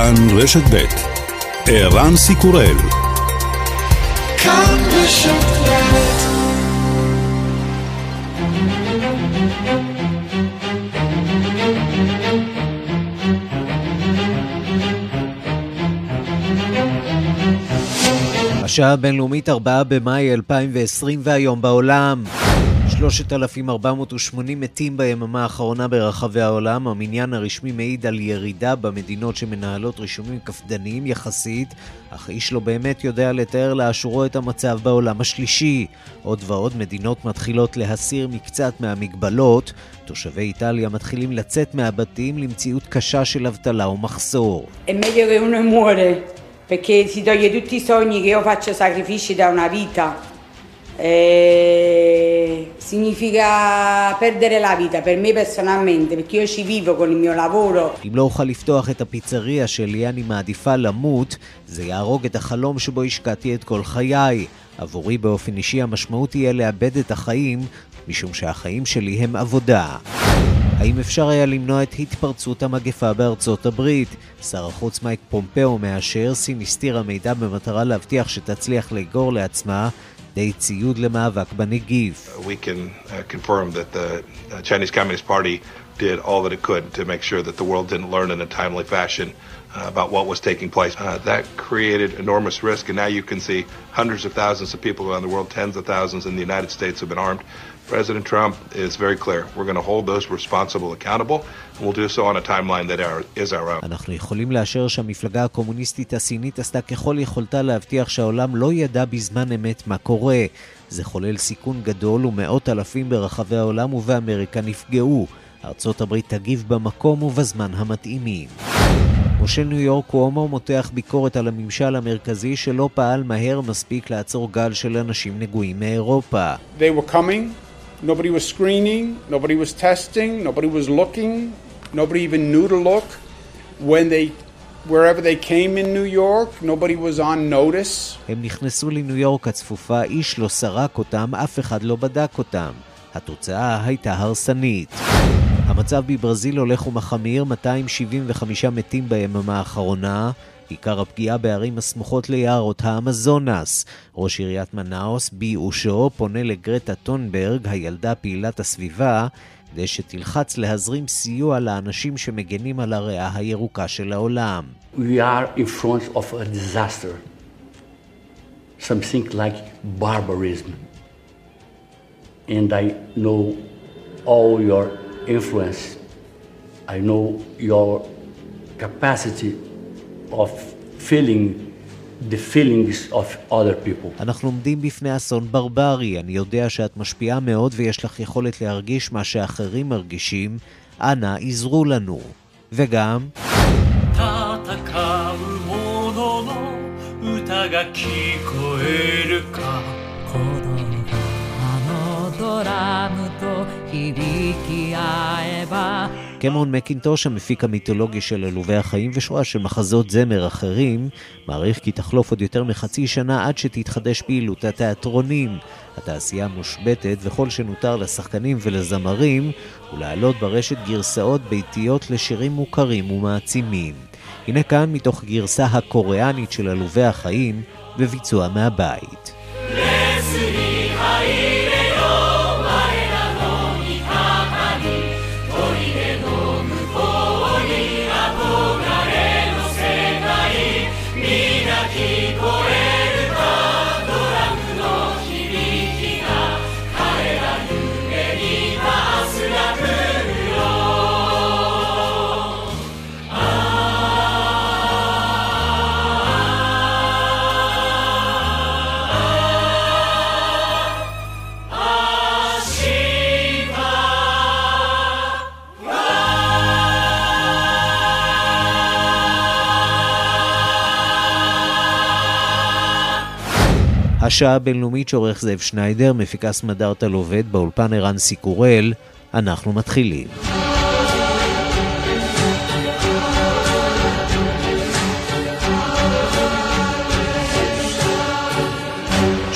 כאן רשת ב' ערן סיקורל. כאן רשת השעה הבינלאומית 4 במאי 2020 והיום בעולם 3,480 מתים ביממה האחרונה ברחבי העולם. המניין הרשמי מעיד על ירידה במדינות שמנהלות רישומים קפדניים יחסית, אך איש לא באמת יודע לתאר לאשורו את המצב בעולם השלישי. עוד ועוד מדינות מתחילות להסיר מקצת מהמגבלות. תושבי איטליה מתחילים לצאת מהבתים למציאות קשה של אבטלה ומחסור. perché si toglie tutti i sogni che io faccio sacrifici da una vita eh, significa perdere la vita per me personalmente, perché io ci vivo con il mio lavoro. אם לא אוכל לפתוח את הפיצריה שלי, אני מעדיפה למות, זה יהרוג את החלום שבו השקעתי את כל חיי. עבורי באופן אישי המשמעות תהיה לאבד את החיים, משום שהחיים שלי הם עבודה. האם אפשר היה למנוע את התפרצות המגפה בארצות הברית? שר החוץ מייק פומפאו מאשר, סין הסתירה מידע במטרה להבטיח שתצליח לגור לעצמה די ציוד למאבק בנגיף. We can uh, confirm that the uh, Chinese Communist Party did all that it could to make sure that the world didn't learn in a timely fashion uh, about what was taking place. Uh, that created enormous risk, and now you can see hundreds of thousands of people around the world, tens of thousands in the United States have been armed. President Trump is very clear. We're going to hold those responsible accountable, and we'll do so on a timeline that are, is our own. אנחנו יכולים לאשר שהמפלגה הקומוניסטית הסינית עשתה ככל יכולתה להבטיח שהעולם לא ידע בזמן אמת מה קורה. זה חולל סיכון גדול ומאות אלפים ברחבי העולם ובאמריקה נפגעו. ארצות הברית תגיב במקום ובזמן המתאימים. מושל ניו יורק קוומו מותח ביקורת על הממשל המרכזי שלא פעל מהר מספיק לעצור גל של אנשים נגועים מאירופה. They were coming. Nobody was screening, nobody was testing, nobody was looking, nobody even knew to look. When they wherever they came in New York, nobody was on notice. הם נכנסו לניו יורק הצפופה, איש לא סרק אותם, אף אחד לא בדק אותם. התוצאה הייתה הרסנית. המצב בברזיל הולך ומחמיר, 275 מתים ביממה האחרונה, עיקר הפגיעה בערים הסמוכות ליערות האמזונס. ראש עיריית מנאוס, בי אושו, פונה לגרטה טונברג, הילדה פעילת הסביבה, כדי שתלחץ להזרים סיוע לאנשים שמגנים על הריאה הירוקה של העולם. We are in front of a disaster. Something like barbarism. And I know all your influence. I know your capacity of feeling the feelings of other people. אנחנו עומדים בפני אסון ברברי. אני יודע שאת משפיעה מאוד ויש לך יכולת להרגיש מה שאחרים מרגישים. אנא, עזרו לנו. וגם... 歌が聞こえるか鼓動があのドラムと響き合えば קמרון מקינטוש, המפיק המיתולוגי של עלובי החיים ושורה של מחזות זמר אחרים, מעריך כי תחלוף עוד יותר מחצי שנה עד שתתחדש פעילות התיאטרונים. התעשייה מושבתת וכל שנותר לשחקנים ולזמרים הוא להעלות ברשת גרסאות ביתיות לשירים מוכרים ומעצימים. הנה כאן מתוך גרסה הקוריאנית של עלובי החיים בביצוע מהבית. השעה הבינלאומית שעורך זאב שניידר, מפיקה סמדארטה לובד, באולפן ערן סיקורל, אנחנו מתחילים.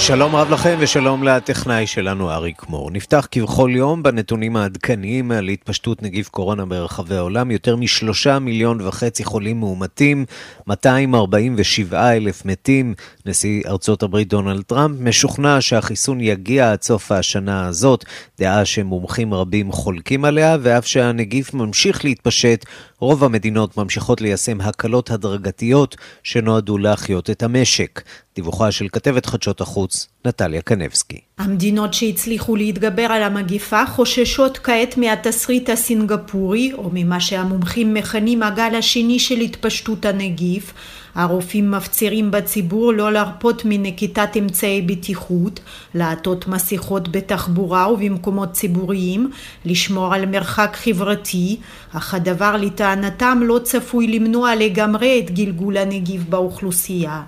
שלום רב לכם ושלום לטכנאי שלנו אריק מור. נפתח כבכל יום בנתונים העדכניים על התפשטות נגיף קורונה ברחבי העולם. יותר משלושה מיליון וחצי חולים מאומתים, 247 אלף מתים. נשיא ארצות הברית דונלד טראמפ משוכנע שהחיסון יגיע עד סוף השנה הזאת, דעה שמומחים רבים חולקים עליה, ואף שהנגיף ממשיך להתפשט, רוב המדינות ממשיכות ליישם הקלות הדרגתיות שנועדו להחיות את המשק. דיווחה של כתבת חדשות החוץ, נטליה קנבסקי. המדינות שהצליחו להתגבר על המגיפה חוששות כעת מהתסריט הסינגפורי, או ממה שהמומחים מכנים הגל השני של התפשטות הנגיף. הרופאים מפצירים בציבור לא להרפות מנקיטת אמצעי בטיחות, לעטות מסכות בתחבורה ובמקומות ציבוריים, לשמור על מרחק חברתי, אך הדבר לטענתם לא צפוי למנוע לגמרי את גלגול הנגיף באוכלוסייה.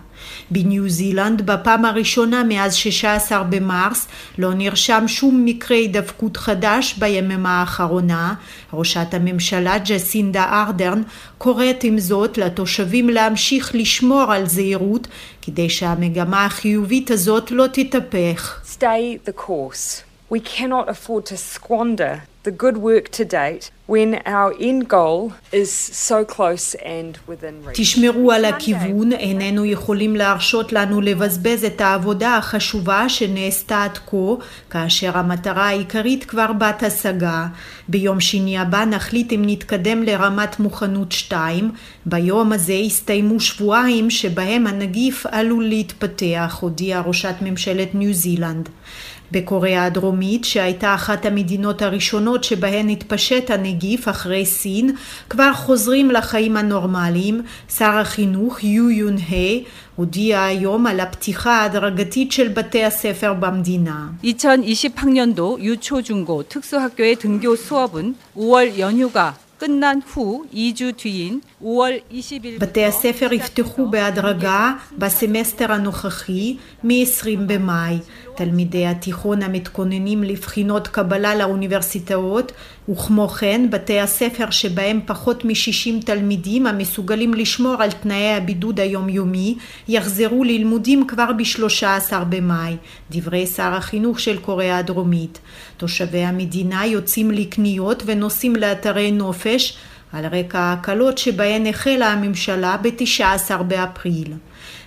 בניו זילנד בפעם הראשונה מאז 16 במרס לא נרשם שום מקרה הידבקות חדש ביממה האחרונה. ראשת הממשלה ג'סינדה ארדרן קוראת עם זאת לתושבים להמשיך לשמור על זהירות כדי שהמגמה החיובית הזאת לא תתהפך. Stay the course. We cannot afford to squander the good work to date when our end goal is so close and within reach. תשמרו על הכיוון, איננו יכולים להרשות לנו לבזבז את העבודה החשובה שנעשתה עד כה, כאשר המטרה העיקרית כבר בת השגה. ביום שני הבא נחליט אם נתקדם לרמת מוכנות 2. ביום הזה הסתיימו שבועיים שבהם הנגיף עלול להתפתח, הודיעה ראשת ממשלת ניו זילנד. בקוריאה הדרומית, שהייתה אחת המדינות הראשונות שבהן התפשט הנגיף אחרי סין, כבר חוזרים לחיים הנורמליים. שר החינוך יו יון היי הודיע היום על הפתיחה ההדרגתית של בתי הספר במדינה. 2020학년도 유초 중고 특수학교의 등교 수업은 5월 연휴가 끝난 후 2주 뒤인 5월 20일 בתי הספר יפתחו בהדרגה בסמסטר הנוכחי מ-20 במאי. תלמידי התיכון המתכוננים לבחינות קבלה לאוניברסיטאות וכמו כן בתי הספר שבהם פחות מ-60 תלמידים המסוגלים לשמור על תנאי הבידוד היומיומי יחזרו ללימודים כבר ב-13 במאי, דברי שר החינוך של קוריאה הדרומית. תושבי המדינה יוצאים לקניות ונוסעים לאתרי נופש על רקע ההקלות שבהן החלה הממשלה ב-19 באפריל.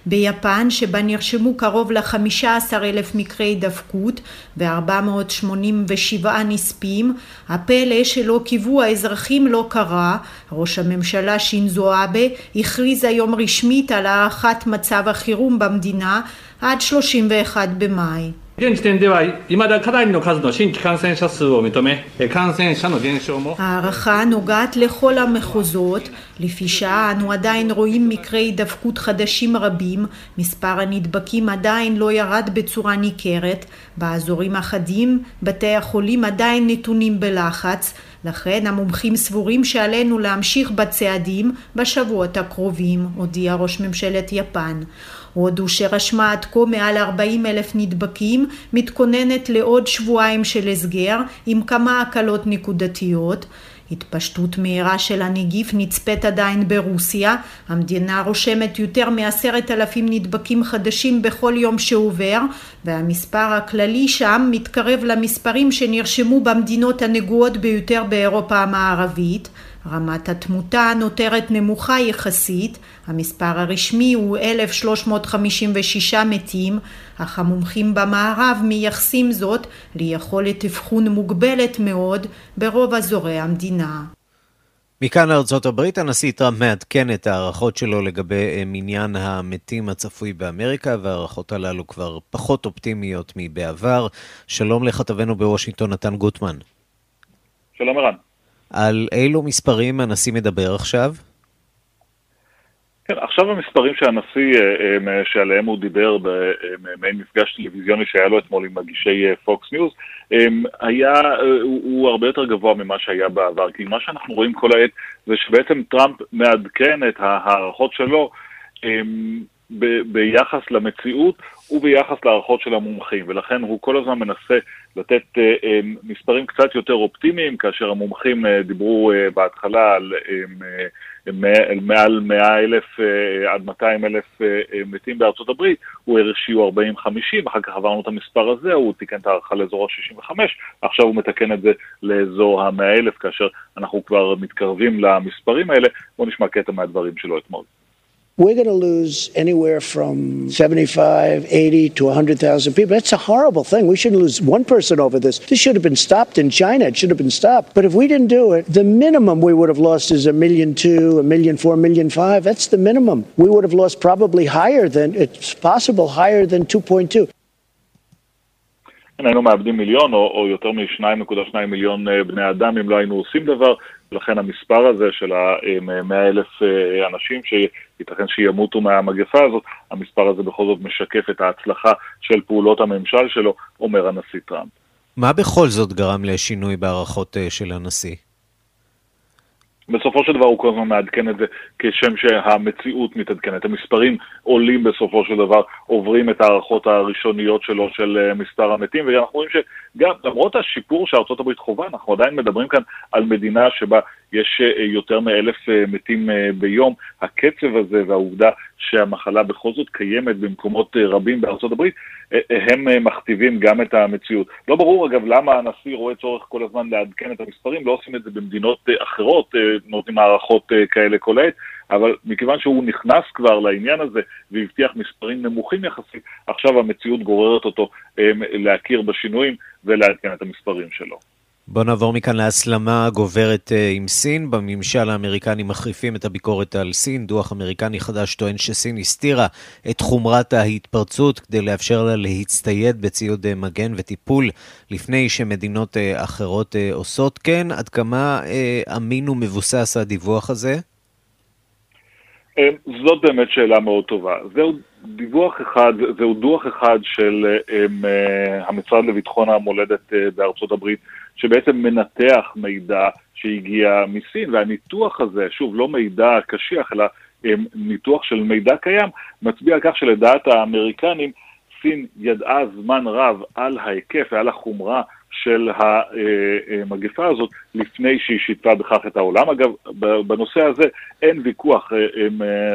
ביפן שבה נרשמו קרוב ל-15 אלף מקרי הידבקות ו-487 נספים, הפלא שלא קיוו האזרחים לא קרה, ראש הממשלה שינזו אבה הכריז היום רשמית על הארכת מצב החירום במדינה עד 31 במאי. 現時点では未だかなりの数の新規感染者数を認め感染者の減少も ההערכה נוגעת לכל המחוזות, לפי שעה אנו עדיין רואים מקרי הידבקות חדשים רבים, מספר הנדבקים עדיין לא ירד בצורה ניכרת, באזורים אחדים בתי החולים עדיין נתונים בלחץ, לכן המומחים סבורים שעלינו להמשיך בצעדים בשבועות הקרובים, הודיע ראש ממשלת יפן. הודו שרשמה עד כה מעל 40 אלף נדבקים, מתכוננת לעוד שבועיים של הסגר עם כמה הקלות נקודתיות. התפשטות מהירה של הנגיף נצפית עדיין ברוסיה, המדינה רושמת יותר מעשרת אלפים נדבקים חדשים בכל יום שעובר, והמספר הכללי שם מתקרב למספרים שנרשמו במדינות הנגועות ביותר באירופה המערבית. רמת התמותה נותרת נמוכה יחסית, המספר הרשמי הוא 1,356 מתים, אך המומחים במערב מייחסים זאת ליכולת אבחון מוגבלת מאוד ברוב אזורי המדינה. מכאן לארצות הברית, הנשיא טראמפ מעדכן את ההערכות שלו לגבי אה, מניין המתים הצפוי באמריקה, וההערכות הללו כבר פחות אופטימיות מבעבר. שלום לכתבנו בוושינגטון, נתן גוטמן. שלום ערן. על אילו מספרים הנשיא מדבר עכשיו? כן, עכשיו המספרים שהנשיא, אה, אה, שעליהם הוא דיבר במעין מפגש טלוויזיוני שהיה לו אתמול עם מגישי פוקס ניוז, היה, הוא, הוא הרבה יותר גבוה ממה שהיה בעבר, כי מה שאנחנו רואים כל העת זה שבעצם טראמפ מעדכן את ההערכות שלו ב- ביחס למציאות וביחס להערכות של המומחים, ולכן הוא כל הזמן מנסה לתת uh, uh, מספרים קצת יותר אופטימיים, כאשר המומחים uh, דיברו uh, בהתחלה על um, uh, מעל 100 אלף uh, עד 200 אלף uh, מתים בארצות הברית, הוא העריך שיהיו 40-50, אחר כך עברנו את המספר הזה, הוא תיקן את ההערכה לאזור ה-65, עכשיו הוא מתקן את זה לאזור ה-100 אלף, כאשר אנחנו כבר מתקרבים למספרים האלה. בואו נשמע קטע מהדברים שלו אתמול. we're going to lose anywhere from 75, 80 to 100,000 people. That's a horrible thing. We shouldn't lose one person over this. This should have been stopped in China. It should have been stopped. But if we didn't do it, the minimum we would have lost is a million two, a million four, a million five. That's the minimum. We would have lost probably higher than, it's possible, higher than 2.2. כן, היינו מאבדים מיליון או, או יותר מ-2.2 מיליון בני אדם אם לא היינו עושים דבר, ולכן המספר הזה של ה-100 אלף אנשים שייתכן שימותו מהמגפה הזאת, המספר הזה בכל זאת משקף את ההצלחה של פעולות הממשל שלו, אומר הנשיא טראמפ. מה בכל זאת גרם לשינוי בהערכות של הנשיא? בסופו של דבר הוא כל הזמן מעדכן את זה כשם שהמציאות מתעדכנת. המספרים עולים בסופו של דבר, עוברים את ההערכות הראשוניות שלו של מספר המתים, ואנחנו רואים שגם למרות השיפור שארצות הברית חווה, אנחנו עדיין מדברים כאן על מדינה שבה יש יותר מאלף מתים ביום. הקצב הזה והעובדה שהמחלה בכל זאת קיימת במקומות רבים בארצות הברית, הם מכתיבים גם את המציאות. לא ברור אגב למה הנשיא רואה צורך כל הזמן לעדכן את המספרים, לא עושים את זה במדינות אחרות, נותנים הערכות כאלה כל העת, אבל מכיוון שהוא נכנס כבר לעניין הזה והבטיח מספרים נמוכים יחסית, עכשיו המציאות גוררת אותו להכיר בשינויים ולעדכן את המספרים שלו. בואו נעבור מכאן להסלמה גוברת עם סין. בממשל האמריקני מחריפים את הביקורת על סין. דוח אמריקני חדש טוען שסין הסתירה את חומרת ההתפרצות כדי לאפשר לה להצטייד בציוד מגן וטיפול לפני שמדינות אחרות עושות כן. עד כמה אמין ומבוסס הדיווח הזה? זאת באמת שאלה מאוד טובה. זהו דיווח אחד, זהו דוח אחד של המשרד לביטחון המולדת בארצות הברית, שבעצם מנתח מידע שהגיע מסין, והניתוח הזה, שוב, לא מידע קשיח, אלא ניתוח של מידע קיים, מצביע על כך שלדעת האמריקנים, סין ידעה זמן רב על ההיקף ועל החומרה של המגפה הזאת לפני שהיא שיתפה בכך את העולם. אגב, בנושא הזה אין ויכוח,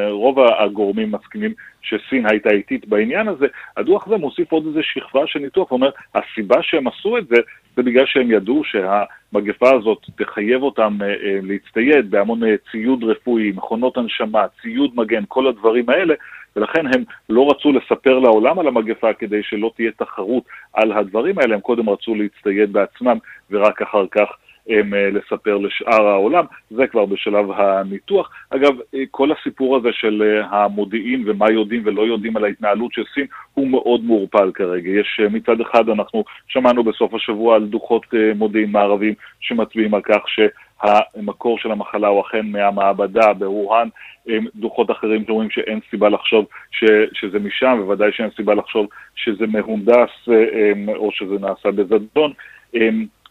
רוב הגורמים מסכימים שסין הייתה איטית בעניין הזה. הדוח הזה מוסיף עוד איזה שכבה של ניתוח, ואומר, הסיבה שהם עשו את זה, זה בגלל שהם ידעו שהמגפה הזאת תחייב אותם להצטייד בהמון ציוד רפואי, מכונות הנשמה, ציוד מגן, כל הדברים האלה, ולכן הם לא רצו לספר לעולם על המגפה כדי שלא תהיה תחרות על הדברים האלה, הם קודם רצו להצטייד בעצמם ורק אחר כך הם לספר לשאר העולם, זה כבר בשלב הניתוח. אגב, כל הסיפור הזה של המודיעין ומה יודעים ולא יודעים על ההתנהלות של סין הוא מאוד מעורפל כרגע. יש מצד אחד, אנחנו שמענו בסוף השבוע על דוחות מודיעין מערבים שמצביעים על כך ש... המקור של המחלה הוא אכן מהמעבדה בווהאן, דוחות אחרים שאומרים שאין סיבה לחשוב ש, שזה משם, בוודאי שאין סיבה לחשוב שזה מהונדס או שזה נעשה בזדון,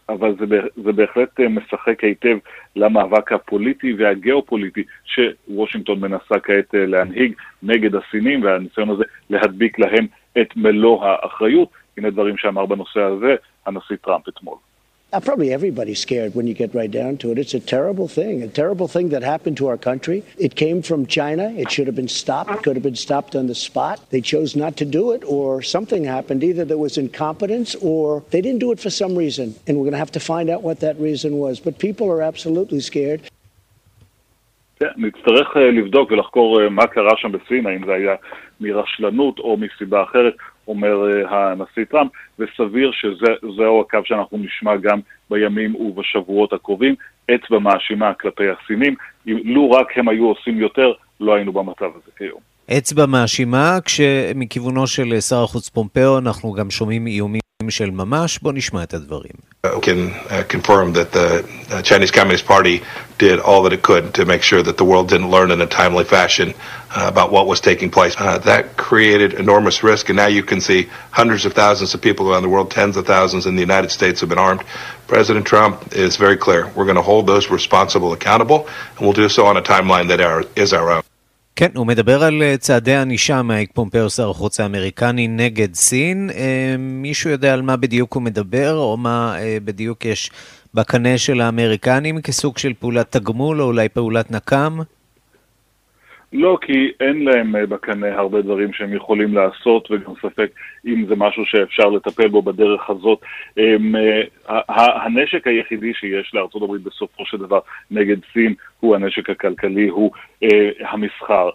אבל זה, זה בהחלט משחק היטב למאבק הפוליטי והגיאופוליטי שוושינגטון מנסה כעת להנהיג נגד הסינים, והניסיון הזה להדביק להם את מלוא האחריות. הנה דברים שאמר בנושא הזה הנשיא טראמפ אתמול. Uh, probably everybody's scared when you get right down to it. It's a terrible thing, a terrible thing that happened to our country. It came from China. It should have been stopped, could have been stopped on the spot. They chose not to do it, or something happened. Either there was incompetence or they didn't do it for some reason. And we're going to have to find out what that reason was. But people are absolutely scared. כן, נצטרך לבדוק ולחקור מה קרה שם בסין, האם זה היה מרשלנות או מסיבה אחרת, אומר הנשיא טראמפ, וסביר שזהו הקו שאנחנו נשמע גם בימים ובשבועות הקרובים, אצבע מאשימה כלפי הסינים, לו רק הם היו עושים יותר, לא היינו במצב הזה כיום. אצבע מאשימה, כשמכיוונו של שר החוץ פומפאו אנחנו גם שומעים איומים של ממש, בוא נשמע את הדברים. We can uh, confirm that the uh, Chinese Communist Party did all that it could to make sure that the world didn't learn in a timely fashion uh, about what was taking place. Uh, that created enormous risk, and now you can see hundreds of thousands of people around the world, tens of thousands in the United States have been armed. President Trump is very clear. We're going to hold those responsible accountable, and we'll do so on a timeline that are, is our own. כן, הוא מדבר על אה, צעדי ענישה מייק פומפאו, שר החוץ האמריקני, נגד סין. אה, מישהו יודע על מה בדיוק הוא מדבר, או מה אה, בדיוק יש בקנה של האמריקנים כסוג של פעולת תגמול, או אולי פעולת נקם? לא, כי אין להם אה, בקנה הרבה דברים שהם יכולים לעשות, וגם ספק אם זה משהו שאפשר לטפל בו בדרך הזאת. הם, אה, הנשק היחידי שיש לארה"ב בסופו של דבר נגד סין הוא הנשק הכלכלי, הוא אה, המסחר.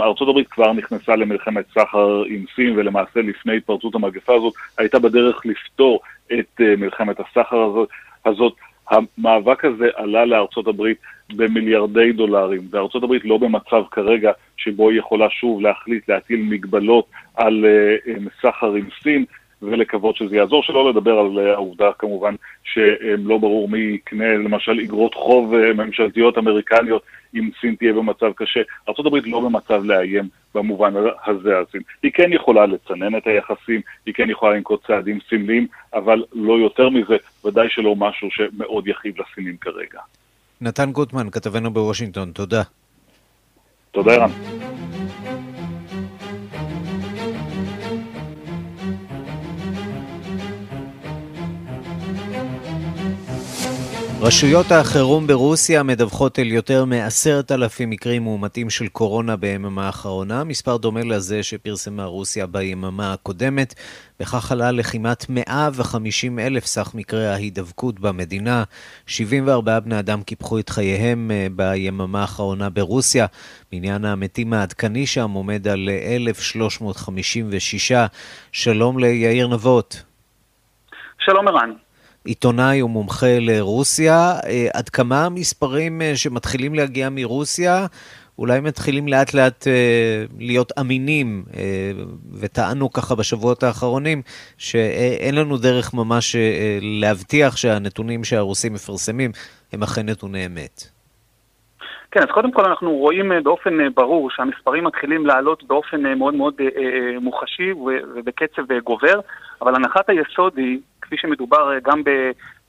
ארה"ב כבר נכנסה למלחמת סחר עם סין, ולמעשה לפני התפרצות המגפה הזאת הייתה בדרך לפתור את אה, מלחמת הסחר הזאת. הזאת. המאבק הזה עלה לארצות הברית במיליארדי דולרים, וארצות הברית לא במצב כרגע שבו היא יכולה שוב להחליט להטיל מגבלות על uh, סחר עם סין, ולקוות שזה יעזור, שלא לדבר על אה, העובדה כמובן שלא ברור מי יקנה למשל אגרות חוב אה, ממשלתיות אמריקניות אם סין תהיה במצב קשה. ארה"ב לא במצב לאיים במובן הזה על סין. היא כן יכולה לצנן את היחסים, היא כן יכולה לנקוט צעדים סמליים, אבל לא יותר מזה, ודאי שלא משהו שמאוד יכאיב לסינים כרגע. נתן גוטמן, כתבנו בוושינגטון, תודה. תודה, ערן. רשויות החירום ברוסיה מדווחות על יותר מעשרת אלפים מקרים מאומתים של קורונה ביממה האחרונה, מספר דומה לזה שפרסמה רוסיה ביממה הקודמת. בכך עלה לכמעט 150 אלף סך מקרי ההידבקות במדינה. 74 בני אדם קיפחו את חייהם אה, ביממה האחרונה ברוסיה. מניין המתים העדכני שם עומד על 1,356. שלום ליאיר נבות. שלום ערן. עיתונאי ומומחה לרוסיה. אה, עד כמה המספרים אה, שמתחילים להגיע מרוסיה אולי מתחילים לאט לאט אה, להיות אמינים, וטענו ככה בשבועות האחרונים, שאין לנו דרך ממש להבטיח שהנתונים שהרוסים מפרסמים הם אכן נתוני אמת. כן, אז קודם כל אנחנו רואים באופן ברור שהמספרים מתחילים לעלות באופן מאוד מאוד מוחשי ובקצב גובר, אבל הנחת היסוד היא כפי שמדובר אה, גם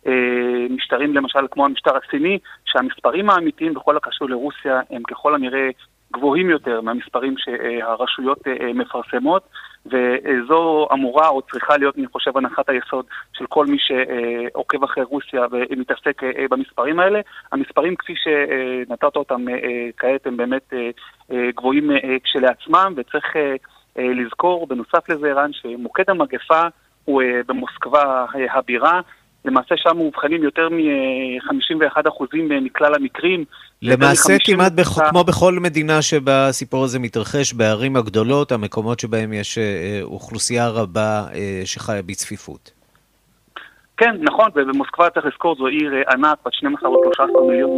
במשטרים למשל כמו המשטר הסיני, שהמספרים האמיתיים בכל הקשור לרוסיה הם ככל הנראה גבוהים יותר מהמספרים שהרשויות אה, מפרסמות, וזו אמורה או צריכה להיות, אני חושב, הנחת היסוד של כל מי שעוקב אחרי רוסיה ומתעסק אה, במספרים האלה. המספרים, כפי שנתת אותם כעת, הם באמת גבוהים כשלעצמם, וצריך לזכור, בנוסף לזה, ערן, שמוקד המגפה הוא אה, במוסקבה אה, הבירה. למעשה שם מאובחנים יותר מ-51% מכלל המקרים. למעשה כמעט בכ... כמו בכל מדינה שבה הסיפור הזה מתרחש, בערים הגדולות, המקומות שבהם יש אה, אוכלוסייה רבה שחיה בצפיפות. כן, נכון, ובמוסקבה צריך לזכור, זו עיר ענק, בת 12 או 13 מיליון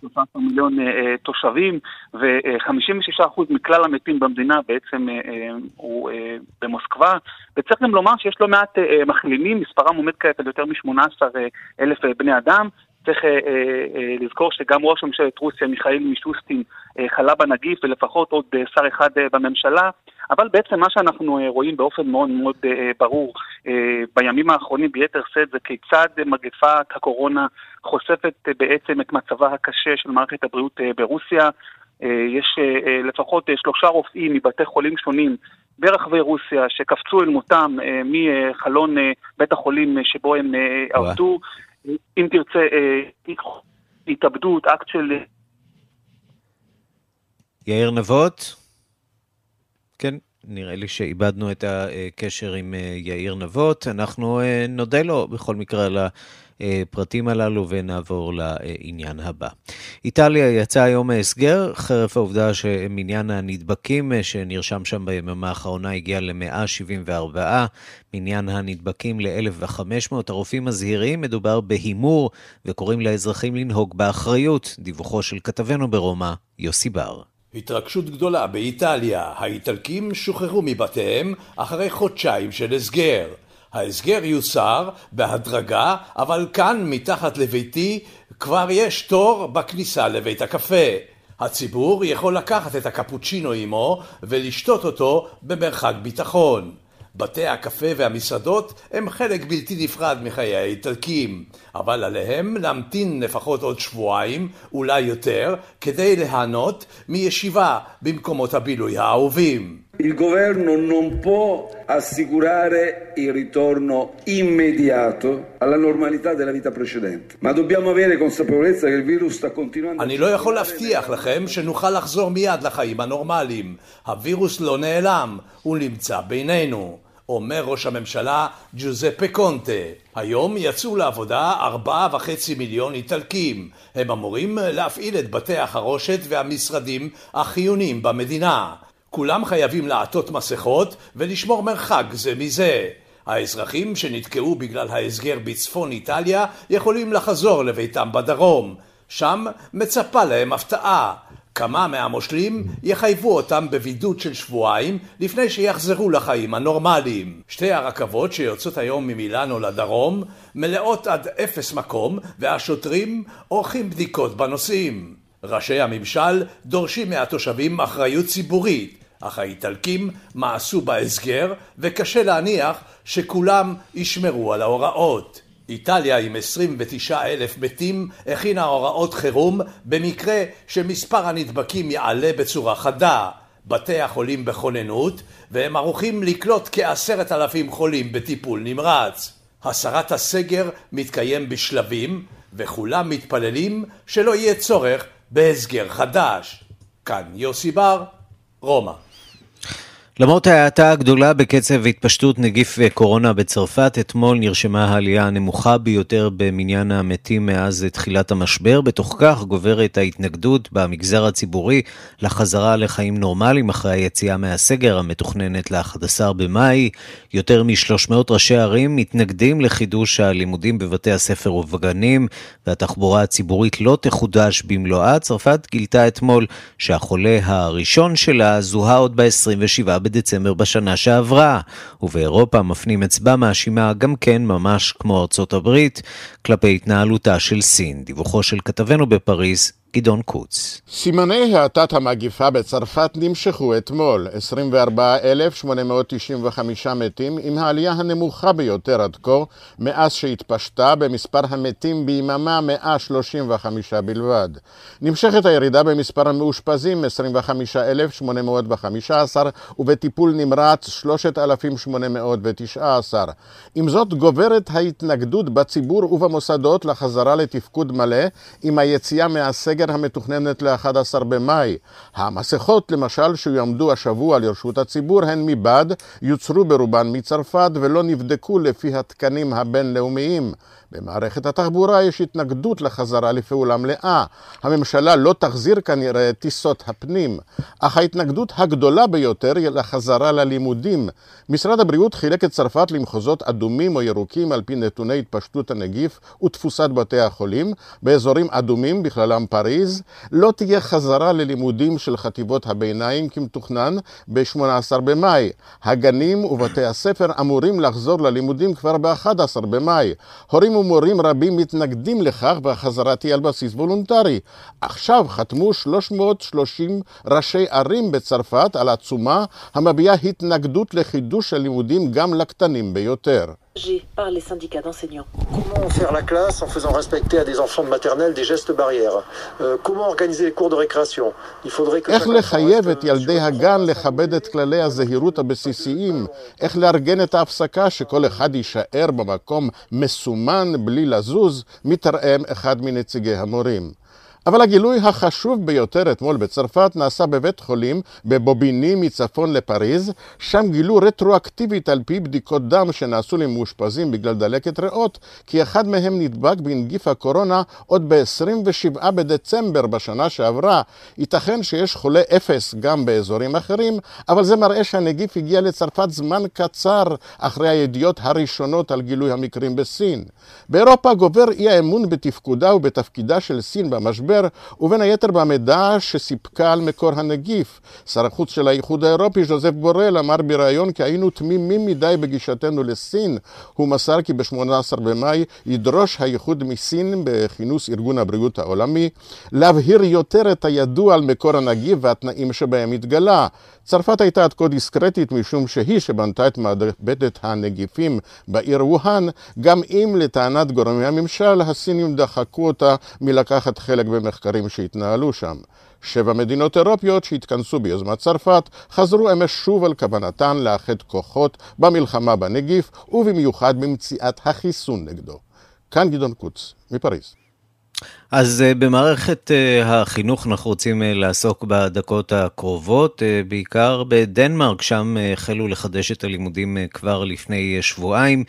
13 מיליון אה, אה, תושבים, ו-56% מכלל המתים במדינה בעצם אה, הוא במוסקבה. וצריך גם לומר שיש לא מעט מחלימים, מספרם עומד כעת על יותר מ-18 אלף בני אדם. צריך אה, אה, לזכור שגם ראש ממשלת רוסיה, מיכאל מישוסטין, אה, חלה בנגיף, ולפחות עוד אה, שר אחד אה, בממשלה. אבל בעצם מה שאנחנו אה, רואים באופן מאוד מאוד אה, ברור אה, בימים האחרונים ביתר שאת זה כיצד מגפת הקורונה חושפת אה, בעצם את מצבה הקשה של מערכת הבריאות אה, ברוסיה. אה, יש אה, אה, לפחות אה, שלושה רופאים מבתי חולים שונים ברחבי רוסיה שקפצו אל מותם אה, מחלון אה, בית החולים אה, שבו הם אה, עבדו. אם תרצה, אה, התאבדות, אקט של... יאיר נבות? כן, נראה לי שאיבדנו את הקשר עם אה, יאיר נבות. אנחנו אה, נודה לו בכל מקרה על הפרטים הללו ונעבור לעניין הבא. איטליה יצאה היום מהסגר, חרף העובדה שמניין הנדבקים שנרשם שם ביממה האחרונה הגיע ל-174, מניין הנדבקים ל-1,500. הרופאים מזהירים, מדובר בהימור וקוראים לאזרחים לנהוג באחריות. דיווחו של כתבנו ברומא, יוסי בר. התרגשות גדולה באיטליה, האיטלקים שוחררו מבתיהם אחרי חודשיים של הסגר. ההסגר יוסר בהדרגה, אבל כאן מתחת לביתי כבר יש תור בכניסה לבית הקפה. הציבור יכול לקחת את הקפוצ'ינו עמו ולשתות אותו במרחק ביטחון. בתי הקפה והמסעדות הם חלק בלתי נפרד מחיי האיטלקים. אבל עליהם להמתין לפחות עוד שבועיים, אולי יותר, כדי ליהנות מישיבה במקומות הבילוי האהובים. Il governo non può assicurare il ritorno immediato alla normalità della vita precedente, ma dobbiamo avere consapevolezza che il virus sta continuando... אני לא יכול להבטיח לכם שנוכל לחזור מיד לחיים הנורמליים. הווירוס לא נעלם, הוא נמצא בינינו. אומר ראש הממשלה ג'וזפה קונטה. היום יצאו לעבודה ארבעה וחצי מיליון איטלקים. הם אמורים להפעיל את בתי החרושת והמשרדים החיוניים במדינה. כולם חייבים לעטות מסכות ולשמור מרחק זה מזה. האזרחים שנתקעו בגלל ההסגר בצפון איטליה יכולים לחזור לביתם בדרום. שם מצפה להם הפתעה. כמה מהמושלים יחייבו אותם בבידוד של שבועיים לפני שיחזרו לחיים הנורמליים. שתי הרכבות שיוצאות היום ממילאנו לדרום מלאות עד אפס מקום והשוטרים עורכים בדיקות בנוסעים. ראשי הממשל דורשים מהתושבים אחריות ציבורית אך האיטלקים מעשו בהסגר וקשה להניח שכולם ישמרו על ההוראות. איטליה עם 29 אלף מתים הכינה הוראות חירום במקרה שמספר הנדבקים יעלה בצורה חדה. בתי החולים בכוננות והם ערוכים לקלוט כעשרת אלפים חולים בטיפול נמרץ. הסרת הסגר מתקיים בשלבים וכולם מתפללים שלא יהיה צורך בהסגר חדש. כאן יוסי בר, רומא. למרות ההאטה הגדולה בקצב התפשטות נגיף קורונה בצרפת, אתמול נרשמה העלייה הנמוכה ביותר במניין המתים מאז תחילת המשבר. בתוך כך גוברת ההתנגדות במגזר הציבורי לחזרה לחיים נורמליים אחרי היציאה מהסגר המתוכננת ל-11 במאי. יותר מ-300 ראשי ערים מתנגדים לחידוש הלימודים בבתי הספר ובגנים, והתחבורה הציבורית לא תחודש במלואה. צרפת גילתה אתמול שהחולה הראשון שלה זוהה עוד ב-27 בדצמבר בשנה שעברה, ובאירופה מפנים אצבע מאשימה גם כן, ממש כמו ארצות הברית, כלפי התנהלותה של סין. דיווחו של כתבנו בפריז, גדעון קוץ. סימני האטת המגיפה בצרפת נמשכו אתמול, 24,895 מתים, עם העלייה הנמוכה ביותר עד כה, מאז שהתפשטה במספר המתים ביממה 135 בלבד. נמשכת הירידה במספר המאושפזים, 25,815, ובטיפול נמרץ 3,819. עם זאת גוברת ההתנגדות בציבור ובמוסדות לחזרה לתפקוד מלא, עם היציאה מהסגר הסגר המתוכננת ל-11 במאי. המסכות, למשל, שיועמדו השבוע לרשות הציבור, הן מבד, יוצרו ברובן מצרפת ולא נבדקו לפי התקנים הבינלאומיים. במערכת התחבורה יש התנגדות לחזרה לפעולה מלאה. הממשלה לא תחזיר כנראה טיסות הפנים, אך ההתנגדות הגדולה ביותר היא לחזרה ללימודים. משרד הבריאות חילק את צרפת למחוזות אדומים או ירוקים על פי נתוני התפשטות הנגיף ותפוסת בתי החולים. באזורים אדומים, בכללם פריז, לא תהיה חזרה ללימודים של חטיבות הביניים כמתוכנן ב-18 במאי. הגנים ובתי הספר אמורים לחזור ללימודים כבר ב-11 במאי. הורים ומורים רבים מתנגדים לכך והחזרה תהיה על בסיס וולונטרי. עכשיו חתמו 330 ראשי ערים בצרפת על עצומה המביעה התנגדות לחידוש הלימודים גם לקטנים ביותר. Par les syndicats d'enseignants. Comment faire la classe en faisant respecter à des enfants de maternelle des gestes barrières euh, Comment organiser les cours de récréation Il faudrait que... איך לחייב את ילדי הגן לכבד את כללי הזהירות הבסיסיים? איך לארגן את ההפסקה שכל אחד יישאר במקום מסומן בלי לזוז? מתרעם אחד מנציגי המורים. אבל הגילוי החשוב ביותר אתמול בצרפת נעשה בבית חולים בבוביני מצפון לפריז, שם גילו רטרואקטיבית על פי בדיקות דם שנעשו למאושפזים בגלל דלקת ריאות, כי אחד מהם נדבק בנגיף הקורונה עוד ב-27 בדצמבר בשנה שעברה. ייתכן שיש חולה אפס גם באזורים אחרים, אבל זה מראה שהנגיף הגיע לצרפת זמן קצר אחרי הידיעות הראשונות על גילוי המקרים בסין. באירופה גובר אי האמון בתפקודה ובתפקידה של סין במשבר המשבר, ובין היתר במידע שסיפקה על מקור הנגיף. שר החוץ של האיחוד האירופי, ז'וזף בורל, אמר בריאיון כי היינו תמימים מדי בגישתנו לסין. הוא מסר כי ב-18 במאי ידרוש האיחוד מסין בכינוס ארגון הבריאות העולמי להבהיר יותר את הידוע על מקור הנגיף והתנאים שבהם התגלה. צרפת הייתה עד כה דיסקרטית משום שהיא שבנתה את מעבדת הנגיפים בעיר ווהאן, גם אם לטענת גורמי הממשל הסינים דחקו אותה מלקחת חלק במחקרים שהתנהלו שם. שבע מדינות אירופיות שהתכנסו ביוזמת צרפת חזרו אמש שוב על כוונתן לאחד כוחות במלחמה בנגיף ובמיוחד במציאת החיסון נגדו. כאן גדעון קוץ, מפריז. אז uh, במערכת uh, החינוך אנחנו רוצים uh, לעסוק בדקות הקרובות, בעיקר בדנמרק, שם החלו לחדש את הלימודים כבר לפני שבועיים.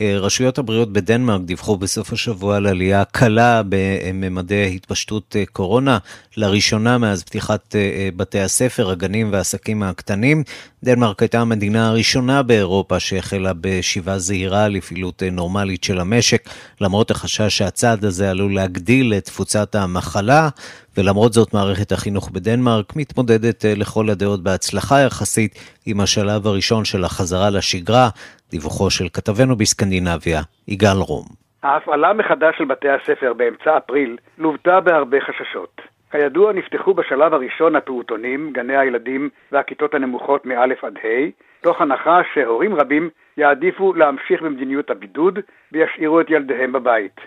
אה, רשויות הבריאות בדנמרק דיווחו בסוף השבוע על עלייה קלה בממדי התפשטות אה, קורונה, לראשונה מאז פתיחת אה, בתי הספר, הגנים והעסקים הקטנים. דנמרק הייתה המדינה הראשונה באירופה שהחלה בשיבה זהירה לפעילות נורמלית של המשק, למרות החשש שהצעד הזה עלול להגדיל את תפוצת המחלה. ולמרות זאת מערכת החינוך בדנמרק מתמודדת לכל הדעות בהצלחה יחסית עם השלב הראשון של החזרה לשגרה, דיווחו של כתבנו בסקנדינביה, יגאל רום. ההפעלה מחדש של בתי הספר באמצע אפריל לוותה בהרבה חששות. כידוע נפתחו בשלב הראשון הפעוטונים, גני הילדים והכיתות הנמוכות מא' עד ה', תוך הנחה שהורים רבים יעדיפו להמשיך במדיניות הבידוד וישאירו את ילדיהם בבית.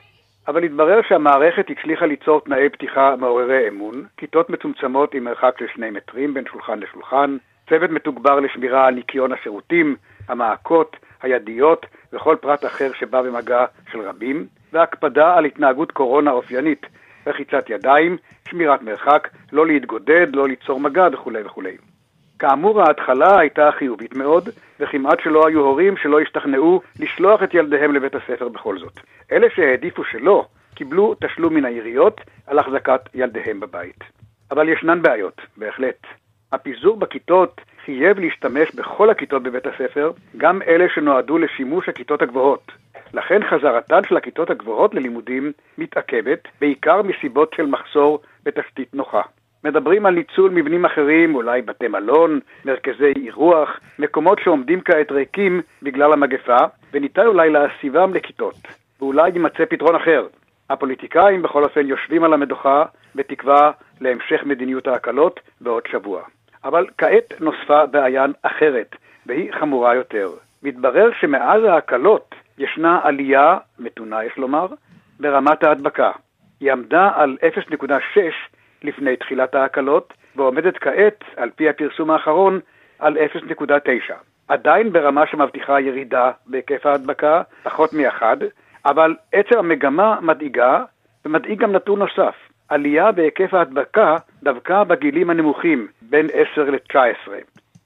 אבל התברר שהמערכת הצליחה ליצור תנאי פתיחה מעוררי אמון, כיתות מצומצמות עם מרחק של שני מטרים בין שולחן לשולחן, צוות מתוגבר לשמירה על ניקיון השירותים, המעקות, הידיות וכל פרט אחר שבא במגע של רבים, והקפדה על התנהגות קורונה אופיינית, רחיצת ידיים, שמירת מרחק, לא להתגודד, לא ליצור מגע וכולי וכולי. כאמור, ההתחלה הייתה חיובית מאוד, וכמעט שלא היו הורים שלא השתכנעו לשלוח את ילדיהם לבית הספר בכל זאת. אלה שהעדיפו שלא, קיבלו תשלום מן העיריות על החזקת ילדיהם בבית. אבל ישנן בעיות, בהחלט. הפיזור בכיתות חייב להשתמש בכל הכיתות בבית הספר, גם אלה שנועדו לשימוש הכיתות הגבוהות. לכן חזרתן של הכיתות הגבוהות ללימודים מתעכבת, בעיקר מסיבות של מחסור בתשתית נוחה. מדברים על ניצול מבנים אחרים, אולי בתי מלון, מרכזי אירוח, מקומות שעומדים כעת ריקים בגלל המגפה, וניתן אולי להסיבם לכיתות. ואולי יימצא פתרון אחר. הפוליטיקאים בכל אופן יושבים על המדוכה בתקווה להמשך מדיניות ההקלות בעוד שבוע. אבל כעת נוספה בעיה אחרת, והיא חמורה יותר. מתברר שמאז ההקלות ישנה עלייה, מתונה יש לומר, ברמת ההדבקה. היא עמדה על 0.6 לפני תחילת ההקלות, ועומדת כעת, על פי הפרסום האחרון, על 0.9. עדיין ברמה שמבטיחה ירידה בהיקף ההדבקה, פחות מאחד, אבל עצם המגמה מדאיגה, ומדאיג גם נתון נוסף. עלייה בהיקף ההדבקה דווקא בגילים הנמוכים, בין 10 ל-19.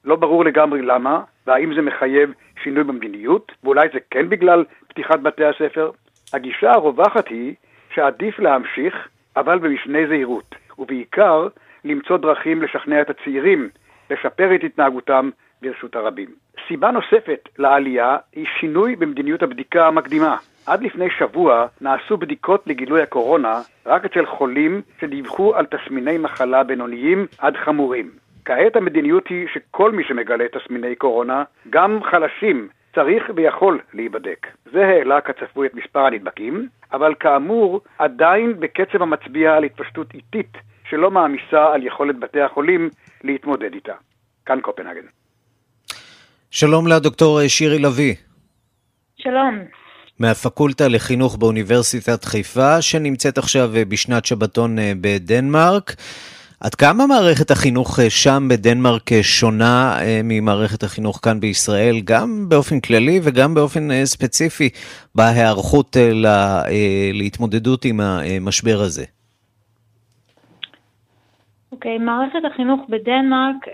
לא ברור לגמרי למה, והאם זה מחייב שינוי במדיניות, ואולי זה כן בגלל פתיחת בתי הספר. הגישה הרווחת היא שעדיף להמשיך, אבל במשנה זהירות, ובעיקר למצוא דרכים לשכנע את הצעירים לשפר את התנהגותם ברשות הרבים. סיבה נוספת לעלייה היא שינוי במדיניות הבדיקה המקדימה. עד לפני שבוע נעשו בדיקות לגילוי הקורונה רק אצל חולים שדיווחו על תסמיני מחלה בינוניים עד חמורים. כעת המדיניות היא שכל מי שמגלה תסמיני קורונה, גם חלשים, צריך ויכול להיבדק. זה העלה כצפוי את מספר הנדבקים, אבל כאמור עדיין בקצב המצביע על התפשטות איטית שלא מעמיסה על יכולת בתי החולים להתמודד איתה. כאן קופנהגן. שלום לדוקטור שירי לביא. שלום. מהפקולטה לחינוך באוניברסיטת חיפה, שנמצאת עכשיו אה, בשנת שבתון אה, בדנמרק. עד כמה מערכת החינוך אה, שם בדנמרק שונה ממערכת החינוך כאן בישראל, גם באופן כללי וגם באופן ספציפי בהיערכות לה, להתמודדות עם המשבר הזה? אוקיי, okay, מערכת החינוך בדנמרק,